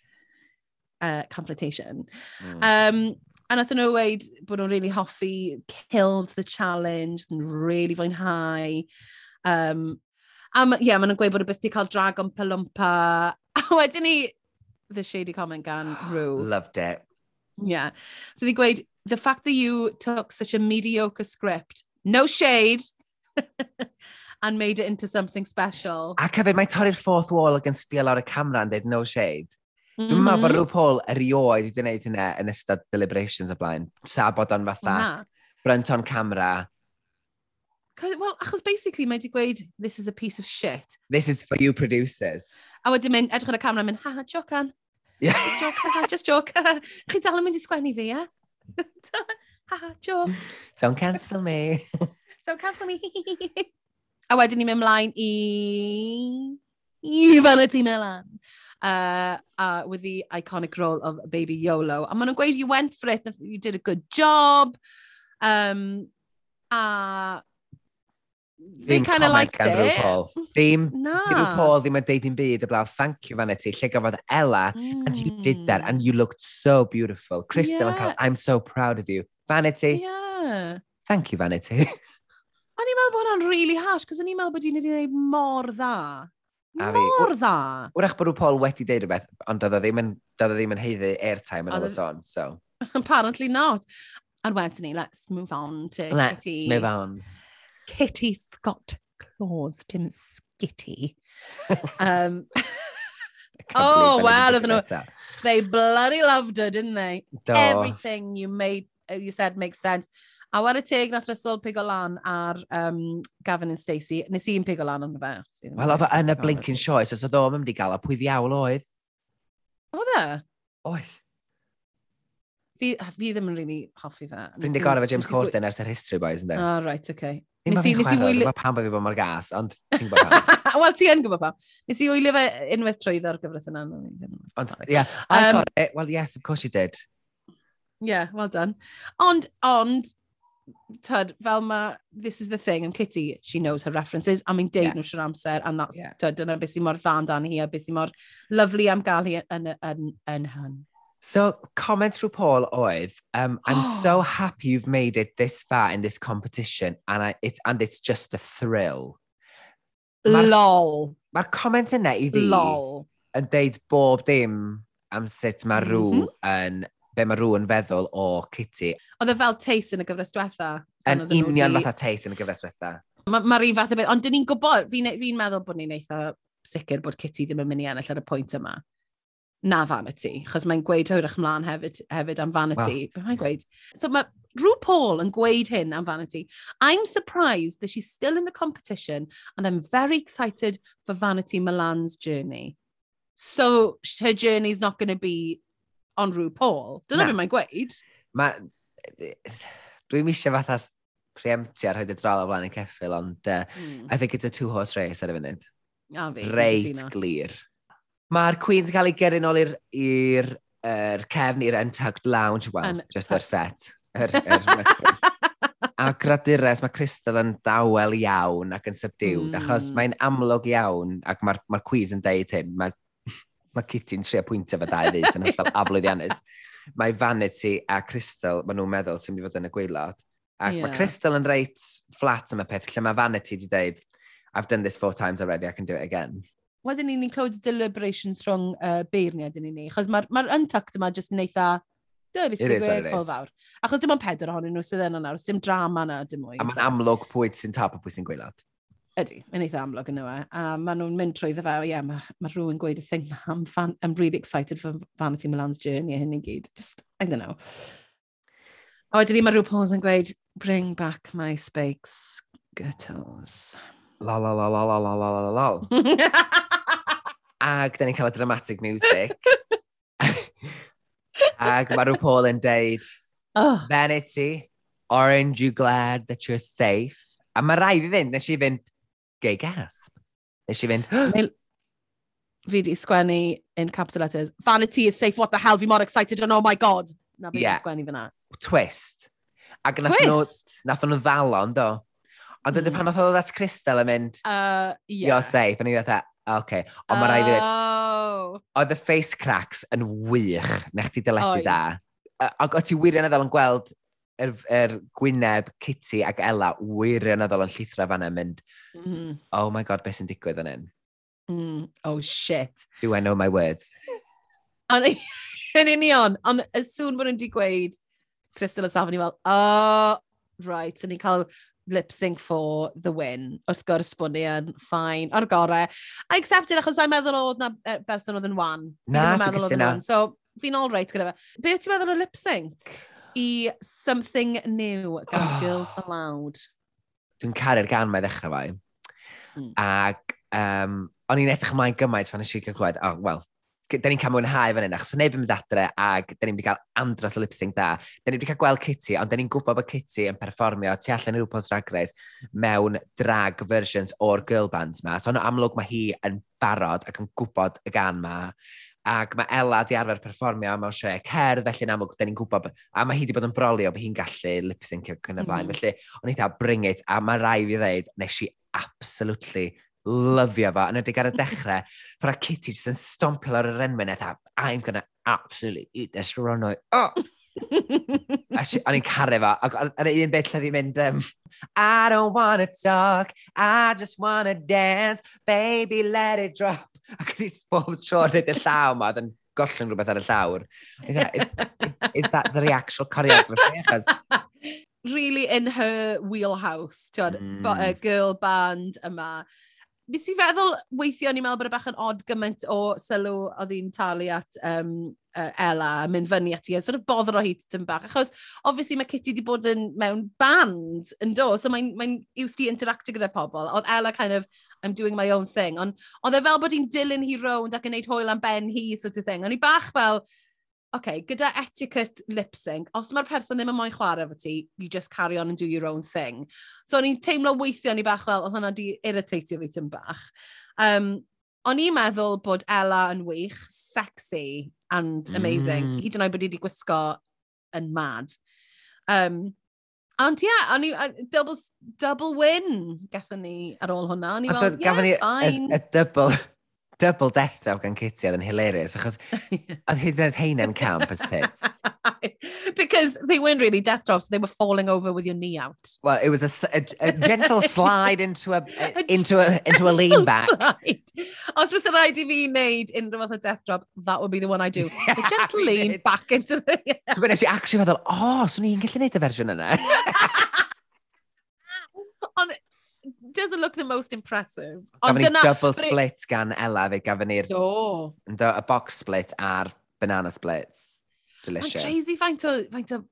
Speaker 2: Uh, confrontation.
Speaker 1: Mm.
Speaker 2: Um, a nath nhw weid bod nhw'n really hoffi, killed the challenge, yn really fwynhau. Um, a ie, yeah, maen nhw'n gweud bod y byth wedi cael drag o'n palwmpa. A wedyn ni, the shady comment gan Rue.
Speaker 1: Loved it.
Speaker 2: Yeah. So they gweud, the fact that you took such a mediocre script, no shade, and made it into something special.
Speaker 1: A hefyd, mae torri'r fourth wall ac yn sbio lawr y camera yn dweud no shade. Mm -hmm. Dwi'n meddwl bod
Speaker 2: mm-hmm.
Speaker 1: rhyw Paul erioed wedi gwneud hynna yn ystod deliberations o blaen. Sa bod o'n fatha
Speaker 2: Na.
Speaker 1: brenton camera.
Speaker 2: Wel, achos basically mae wedi gweud, this is a piece of shit.
Speaker 1: This is for you producers.
Speaker 2: A wedyn mynd, edrych ar y camera, mynd, ha, jocan.
Speaker 1: Yeah.
Speaker 2: Just joc, ha, ha, just joke. Chi dal yn mynd i sgwennu fi, ia? ha, ha, joke.
Speaker 1: Don't cancel me.
Speaker 2: So cancel me. a wedyn ni'n mynd mlaen i... i Vanity Milan. Uh, uh, with the iconic role of Baby YOLO. A maen nhw'n gweud, you went for it, you did a good job. Um, a They kind of liked it.
Speaker 1: RuPaul. Ddim,
Speaker 2: na.
Speaker 1: Ddim Paul ddim yn deud un byd y blaw, thank you Vanity, lle gafodd Ella, mm. and you did that, and you looked so beautiful. Crystal
Speaker 2: yeah.
Speaker 1: cael, I'm so proud of you. Vanity,
Speaker 2: yeah.
Speaker 1: thank you Vanity.
Speaker 2: O'n i'n meddwl bod hwnna'n really harsh, cos o'n i'n meddwl bod hi'n wedi gwneud mor dda.
Speaker 1: A fi,
Speaker 2: Mor dda!
Speaker 1: Wrach bod nhw Paul wedi deud rhywbeth, ond doedd o ddim yn, doedd o ddim yn heiddi airtime yn ôl y son, so.
Speaker 2: Apparently not. And wedyn ni, let's move on to
Speaker 1: Let's
Speaker 2: Kitty.
Speaker 1: move on.
Speaker 2: Kitty Scott Claus, Tim Skitty. um,
Speaker 1: I can't
Speaker 2: Oh,
Speaker 1: believe
Speaker 2: I
Speaker 1: well,
Speaker 2: didn't nhw.
Speaker 1: get that.
Speaker 2: they bloody loved her, didn't they?
Speaker 1: Do.
Speaker 2: Everything you made, you said makes sense. A war y teg nath Russell pigo lan ar um, Gavin and Stacey. Nes i'n pigo lan ond fe.
Speaker 1: Wel, oedd yn y blinking choice, os oedd o'n mynd i gael a pwy ddiawl oedd.
Speaker 2: Oedd e?
Speaker 1: Oedd.
Speaker 2: Fi, fi ddim yn really hoffi fe.
Speaker 1: Fynd
Speaker 2: i
Speaker 1: gorau fe James Corden ers yr history boys, ynddo?
Speaker 2: Oh, right, okay. Nes i, nes i wylio...
Speaker 1: pam bod fi bod mor gas, ond ti'n gwybod pam.
Speaker 2: Wel, ti yn gwybod pam. Nes i wylio fe unwaith trwydd o'r gyfres yna.
Speaker 1: Ond,
Speaker 2: ie,
Speaker 1: yeah,
Speaker 2: um,
Speaker 1: well, yes, of course you did.
Speaker 2: Yeah, well done. Ond, ond, tyd, fel ma, this is the thing, and Kitty, she knows her references, a mae'n deud
Speaker 1: yeah.
Speaker 2: nhw siwr amser, and that's,
Speaker 1: yeah.
Speaker 2: tyd, dyna beth sy'n mor dda amdani hi, a beth sy'n mor lovely am gael hi yn, yn, yn hyn.
Speaker 1: So, comment through Paul oedd, um, I'm so happy you've made it this far in this competition, and, I, it, and it's just a thrill. Ma
Speaker 2: Lol.
Speaker 1: Mae'r comment yna i fi...
Speaker 2: Lol.
Speaker 1: ...yn deud bob dim am sut mae rhyw
Speaker 2: mm -hmm.
Speaker 1: yn be mae rhywun feddwl o Kitty.
Speaker 2: Oedd e fel teis yn y gyfres diwetha?
Speaker 1: Yn union fatha teis yn y gyfres diwetha.
Speaker 2: Mae'r ma un fath o beth, ond dyn ni'n gwybod, fi'n fi meddwl bod ni'n eitha sicr bod Kitty ddim yn mynd i ennill ar y pwynt yma. Na vanity, chos mae'n gweud hwyrach mlaen hefyd, hefyd am vanity. Wow. Mae'n gweud. So mae Drew Paul yn gweud hyn am vanity. I'm surprised that she's still in the competition and I'm very excited for Vanity Milan's journey. So her journey's not going to be on rhyw Paul. Dyna beth mae'n gweud.
Speaker 1: Mae... Dwi'n misio fatha preemptio ar hyd y drol o flaen y ceffil, ond uh,
Speaker 2: mm.
Speaker 1: I think it's a two-horse race ar y funud.
Speaker 2: A fi.
Speaker 1: Reit glir. Mae'r Queen's cael ei gyrru nôl i'r er cefn i'r Untucked Lounge, wel, just yr set. Er, er, a gradures, mae Crystal yn dawel iawn ac yn subdued, mm. achos mae'n amlwg iawn, ac mae'r ma, r, ma r yn deud hyn, mae mae Kitty'n trio pwyntio fe dau ddys yn hollol aflwyddiannus. Mae Vanity a Crystal, maen nhw'n meddwl sy'n mynd i fod yn y gweilod. Ac yeah. mae Crystal yn reit flat am y peth, lle mae Vanity wedi dweud, I've done this four times already, I can do it again.
Speaker 2: Wedyn ni'n ni'n clywed deliberations rhwng uh, beirniad yn ni, Chos mae'r ma untucked yma jyst yn eitha, dy, beth
Speaker 1: sy'n
Speaker 2: gweud
Speaker 1: pob
Speaker 2: fawr. Achos dim ond pedwar ohonyn nhw sydd yna nawr, dim drama na, dim mwy.
Speaker 1: A mae'n amlwg pwy sy'n tap a pwy sy'n gweilad.
Speaker 2: Ydy, mae'n eitha amlwg yn yw e. A maen nhw'n mynd trwy ddefa, ie, yeah, mae ma rhywun gweud y thing na, I'm, fan, I'm really excited for Vanity Milan's journey a hyn i gyd. Just, I don't know. A wedyn ni mae rhyw pause yn gweud, bring back my spakes gytos.
Speaker 1: La la la la la la la la la. Ag, da ni'n cael y dramatic music. Ag, mae rhyw Paul yn deud,
Speaker 2: oh.
Speaker 1: Vanity, aren't you glad that you're safe? A mae rai fi fynd, nes i fynd, gay gasp. Nes i fynd,
Speaker 2: fi di sgwennu in capital letters, vanity is safe, what the hell, fi mor excited, and oh my god. Na fi
Speaker 1: yeah.
Speaker 2: di sgwennu fyna.
Speaker 1: Twist. Ac mm. nath nhw, nath nhw ddalo, ynddo. Ond
Speaker 2: mm.
Speaker 1: pan oedd oedd at Crystal yn mynd,
Speaker 2: uh, yeah.
Speaker 1: you're safe, yn i fatha, okay. Ond mae rhaid i ddweud,
Speaker 2: oh.
Speaker 1: oedd y face cracks yn wych, na chdi dyledu da. Ac o ti wirioneddol yn gweld er, er Gwyneb, Kitty ac Ella wirioneddol yn llithro fan yn mynd,
Speaker 2: mm
Speaker 1: oh my god, beth sy'n digwydd yn hyn?
Speaker 2: Mm, oh shit.
Speaker 1: Do I know my words?
Speaker 2: yn union, ond y sŵn bod nhw'n di gweud, Crystal a Safon i fel, oh, right, so ni'n cael lip sync for the win. Wrth gwrs bod ni yn ffain, o'r gorau. I accept it achos i'n meddwl oedd na berson oedd yn wan.
Speaker 1: Na, dwi'n
Speaker 2: meddwl oedd yn wan. So, fi'n all right gyda fe. Beth ti'n meddwl o lip sync? i Something New gan
Speaker 1: oh.
Speaker 2: Girls Aloud.
Speaker 1: Dwi'n caru'r gan mae ddechrau fai.
Speaker 2: Mm.
Speaker 1: Ac um, o'n i'n edrych ymlaen gymaint pan eisiau cael clywed, oh, wel, da ni'n cael mwynhau fan hyn, achos neb yn mynd adre, ac da ni'n mynd i cael andros o lip-sync da. Da ni'n mynd i cael gweld Kitty, ond da ni'n gwybod bod Kitty yn perfformio tu allan i RuPaul's Drag Race mewn drag versions o'r girl bands ma. So, yn amlwg mae hi yn barod ac yn gwybod y gan ma ac mae Ella di arfer perfformio mewn sioe cerdd, felly yn amlwg, da ni'n gwybod, a mae hi wedi bod yn brolio bod hi'n gallu lip-syncio cyn y blaen,
Speaker 2: mm.
Speaker 1: felly o'n i dda, bring it, a mae rai fi ddeud, nes i absolutely lyfio fo, yn ydy ar y dechrau, ffordd Kitty jyst yn stompio ar yr enwyn, a I'm gonna absolutely eat this runway. Oh! O'n i'n caru fo. ac Ar un beth lle di mynd, um, I don't wanna talk, I just wanna dance, baby let it drop. Ac o'n i bob tro'n neud y llaw yma, oedd yn gollwng rhywbeth ar y llawr. E- is that, is, is that the actual choreography? Achos...
Speaker 2: really in her wheelhouse, ti'n
Speaker 1: mm.
Speaker 2: But a girl band yma. Nes i feddwl weithio, ni'n meddwl bod y bach yn odd gymaint o sylw oedd hi'n talu at um, uh, Ella a mynd fyny ati a e, sort of boddro hi tym bach. Achos, obviously, mae Kitty wedi bod yn mewn band yn do, so mae'n mae used i interactio gyda pobl. Oedd Ella kind of, I'm doing my own thing. Ond oedd e fel bod hi'n dilyn hi rownd ac yn neud hwyl am ben hi sort of thing. Ond i bach fel, okay, gyda etiquette lip sync, os mae'r person ddim yn moyn chwarae efo ti, you just carry on and do your own thing. So, o'n i'n teimlo weithio ni bach fel, oedd hwnna di irritatio fi tym bach. Um, O'n i'n meddwl bod Ella yn wych, sexy and amazing.
Speaker 1: Mm.
Speaker 2: Hyd yn oed bod i wedi gwisgo yn mad. Um, Ond ie, yeah, o'n i, double, double win gathon ni ar ôl hwnna. O'n i fel,
Speaker 1: yeah, ni
Speaker 2: fine.
Speaker 1: Y, y double, double death draw gan Kitty oedd yn hilarious, achos oedd hyd yn oed heina'n camp as tits.
Speaker 2: because they weren't really death drops. They were falling over with your knee out.
Speaker 1: Well, it was a, a, a gentle slide into a,
Speaker 2: a
Speaker 1: into a into a lean back.
Speaker 2: Slide. Os fysa rhaid i fi wneud unrhyw fath o death drop, that would be the one I do. A gentle lean back into the...
Speaker 1: So, nes i actually meddwl, o, oh, swn i'n gallu neud y fersiwn yna.
Speaker 2: Ond doesn't look the most impressive. Ond dyna...
Speaker 1: double split gan Ella fe gafon ni'r...
Speaker 2: Do.
Speaker 1: Y box split a'r banana splits delicious.
Speaker 2: Mae'n crazy faint o, faint o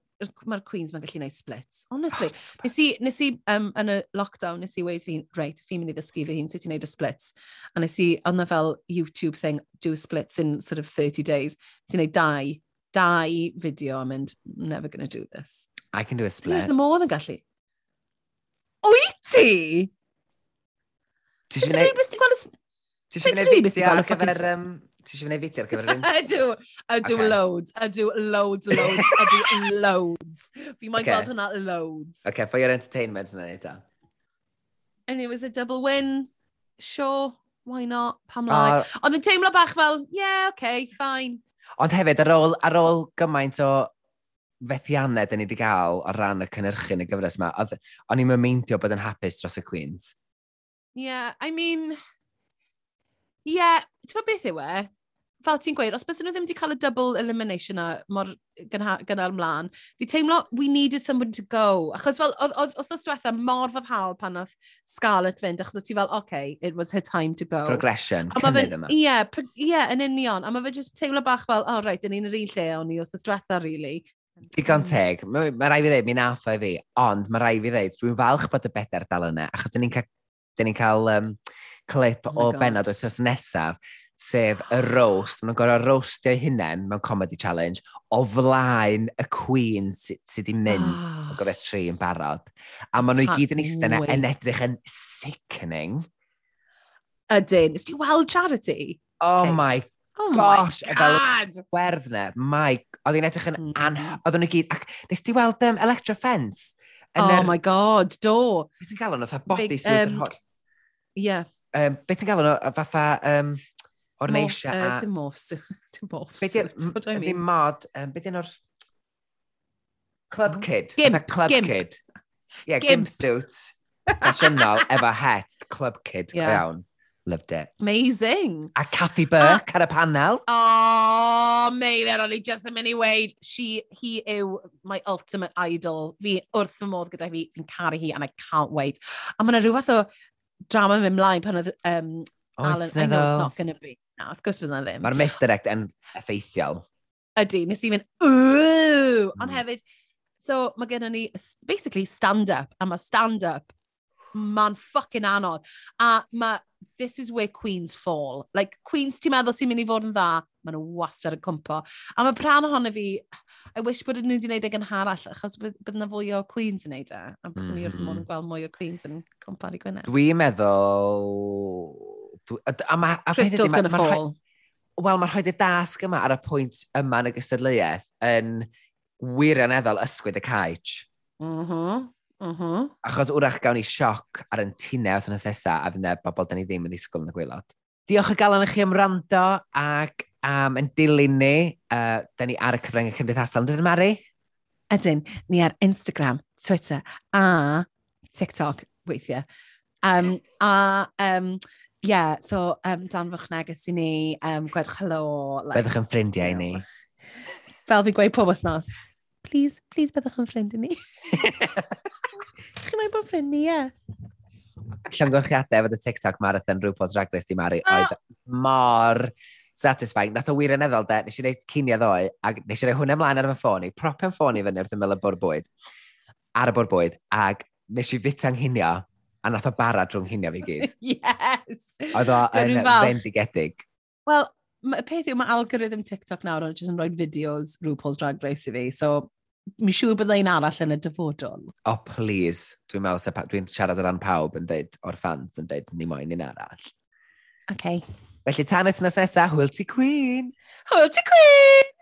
Speaker 2: mae'r Queens mae'n gallu gwneud splits. Honestly, oh, nes i, nes i um, yn y lockdown, nes i weid fi, reit, fi'n mynd i ddysgu fy hun sut i wneud y splits. A nes i, ond fel YouTube thing, do splits in sort of 30 days. Nes i wneud dau, dau fideo a mynd, never gonna do this.
Speaker 1: I can do a
Speaker 2: split. Ti'n modd yn gallu? Wyt ti? Ti'n
Speaker 1: gwneud beth
Speaker 2: ti'n
Speaker 1: gweld?
Speaker 2: Ti'n
Speaker 1: gwneud
Speaker 2: beth
Speaker 1: ti'n
Speaker 2: gweld
Speaker 1: ar gyfer Ti eisiau gwneud fideo ar gyfer yr
Speaker 2: Ydw, ydw
Speaker 1: okay.
Speaker 2: loads, ydw loads, loads, ydw loads. Fi moyn
Speaker 1: okay.
Speaker 2: gweld hwnna loads.
Speaker 1: OK, for your entertainment yna ni ta.
Speaker 2: And it was a double win. Sure, why not? Pam lai.
Speaker 1: Ah.
Speaker 2: Uh, Ond yn teimlo bach fel, yeah, OK, fine.
Speaker 1: Ond hefyd, ar ôl, ar ôl gymaint o fethiannau dyn ni wedi cael o ran y cynnyrchu yn y gyfres yma, o'n i'n meindio bod yn hapus dros y Queens.
Speaker 2: Yeah, I mean, Ie, ti'n beth yw e? Fel ti'n gweud, os bys nhw ddim wedi cael y double elimination na mor gynnal mlaen, fi teimlo we needed someone to go. Achos fel, oedd oedd os diwetha mor foddhaol pan oedd Scarlett fynd, achos oedd ti fel, okay, it was her time to go.
Speaker 1: Progression, cynnydd yma.
Speaker 2: Ie, yeah, yeah, yn union. A mae fe jyst teimlo bach fel, oh, right, dyn ni'n yr un lle o'n i os diwetha, really.
Speaker 1: Digon teg. Mae ma rai fi ddeud, mi nath o i fi, ond mae rai fi ddeud, dwi'n falch bod y bedair dal yna, achos dyn ni'n cael, dyn ni'n cael um, clip
Speaker 2: oh
Speaker 1: o
Speaker 2: God.
Speaker 1: benod wythnos nesaf, sef y roast. Mae'n nhw'n gorau roastio'i hunain mewn comedy challenge o flaen y Queen sydd sy wedi mynd
Speaker 2: oh.
Speaker 1: o ah. gorau tri yn barod. A maen nhw i gyd yn eistedd yna yn edrych yn sickening.
Speaker 2: Ydyn. Ysdi weld charity?
Speaker 1: Oh
Speaker 2: Case.
Speaker 1: my
Speaker 2: Oh
Speaker 1: gosh,
Speaker 2: my god!
Speaker 1: Werdd ne, my... Oedd hi'n edrych yn
Speaker 2: mm.
Speaker 1: anhygoel. Oedd nhw'n gyd... Ac, nes ti weld um, Electra Fence?
Speaker 2: Oh
Speaker 1: er,
Speaker 2: my god, do!
Speaker 1: Beth ti'n cael o'n fatha body suit
Speaker 2: um,
Speaker 1: yr hot?
Speaker 2: Ie, yeah,
Speaker 1: um, beth ti'n gael nhw, fatha um,
Speaker 2: orneisia
Speaker 1: a...
Speaker 2: Uh, dim morphs. dim morphs. Beth yw'n
Speaker 1: ddim mod, um, beth yw'n o'r... Club Kid.
Speaker 2: Gimp.
Speaker 1: Fatha Club
Speaker 2: gimp.
Speaker 1: Kid. Yeah,
Speaker 2: gimp,
Speaker 1: gimp suit. Fashionol, efo het, Club Kid,
Speaker 2: yeah.
Speaker 1: iawn. Loved it.
Speaker 2: Amazing.
Speaker 1: A Kathy Burke ah. ar y panel.
Speaker 2: Oh, Meilir, o'n i just yn mynd i weid. She, he yw my ultimate idol. Fi wrth fy modd gyda fi, fi'n caru hi and I can't wait. A mae yna rhywbeth o drama mynd mlaen pan oedd um, Oes Alan, I know it's not going to be. No, of course, bydd na ddim.
Speaker 1: Mae'r misdirect yn effeithiol.
Speaker 2: Ydy, nes i mynd, ooh!
Speaker 1: Mm.
Speaker 2: Ond hefyd, so mae gennym ni basically stand-up, a mae stand-up, mae'n ffucking anodd. A mae this is where Queens fall. Like, Queens ti'n meddwl sy'n mynd i fod yn dda, maen nhw wastad yn cwmpo. A mae pran ohono fi, I wish bod nhw wedi gwneud e gan harall, achos bydd yna fwy o Queens yn neud e. A bys mm. ni wrth modd yn mhm. gweld mwy o Queens yn cwmpo ar ei gwynedd.
Speaker 1: Dwi'n meddwl... Dwi... A, a, ma, a
Speaker 2: Crystal's gonna
Speaker 1: ma,
Speaker 2: fall.
Speaker 1: Wel, mae'n rhoi y dasg yma ar y pwynt yma yn y gystadleuaeth yn wirioneddol ysgwyd y caich.
Speaker 2: Mm -hmm. Uh -huh.
Speaker 1: Achos wrach gawn ni sioc ar yn tunau oedd yn asesa a fydd yna bobl da ni ddim yn ddisgwyl yn y gwylod. Diolch o galon i chi am rando ac am um, yn dilyn ni. Uh, da ni ar y cyfryngau cymdeithasol yn Mari.
Speaker 2: Ydyn, ni ar Instagram, Twitter a TikTok weithiau. Um, a, um, yeah, so um, danfwch neges i ni, um, gwedwch helo. Like,
Speaker 1: Byddwch yn ffrindiau i ni.
Speaker 2: Fel fi gweud pob wythnos. Please, please byddwch yn ffrind i ni. neb bod ffrind ni, ie.
Speaker 1: Llongorchiadau fod y TikTok marathon rhywbeth Drag Race di Mari oedd mor satisfying. Nath o wir yn eddol de, nes i wneud cuniau ddoe, a nes i roi hwnna ymlaen ar fy ffôn i, propio'n ffôn i fyny wrth ymwyl y bwr bwyd, ar y bwr bwyd, ag nes i fit anghinio, a nath o bara drwy'n hinio fi gyd.
Speaker 2: yes!
Speaker 1: Oedd o yn fendigedig.
Speaker 2: Wel, y peth yw, mae algorithm TikTok nawr, ond jyst yn rhoi fideos RuPaul's Drag Race i fi, so mi siŵr byddai un arall yn y dyfodol.
Speaker 1: O, oh, please. Dwi'n meddwl se dwi'n siarad ar ran pawb yn deud o'r fans yn deud ni moyn un arall.
Speaker 2: Okay.
Speaker 1: Felly tan wythnos nesaf, hwyl ti Queen!
Speaker 2: Hwyl ti Queen!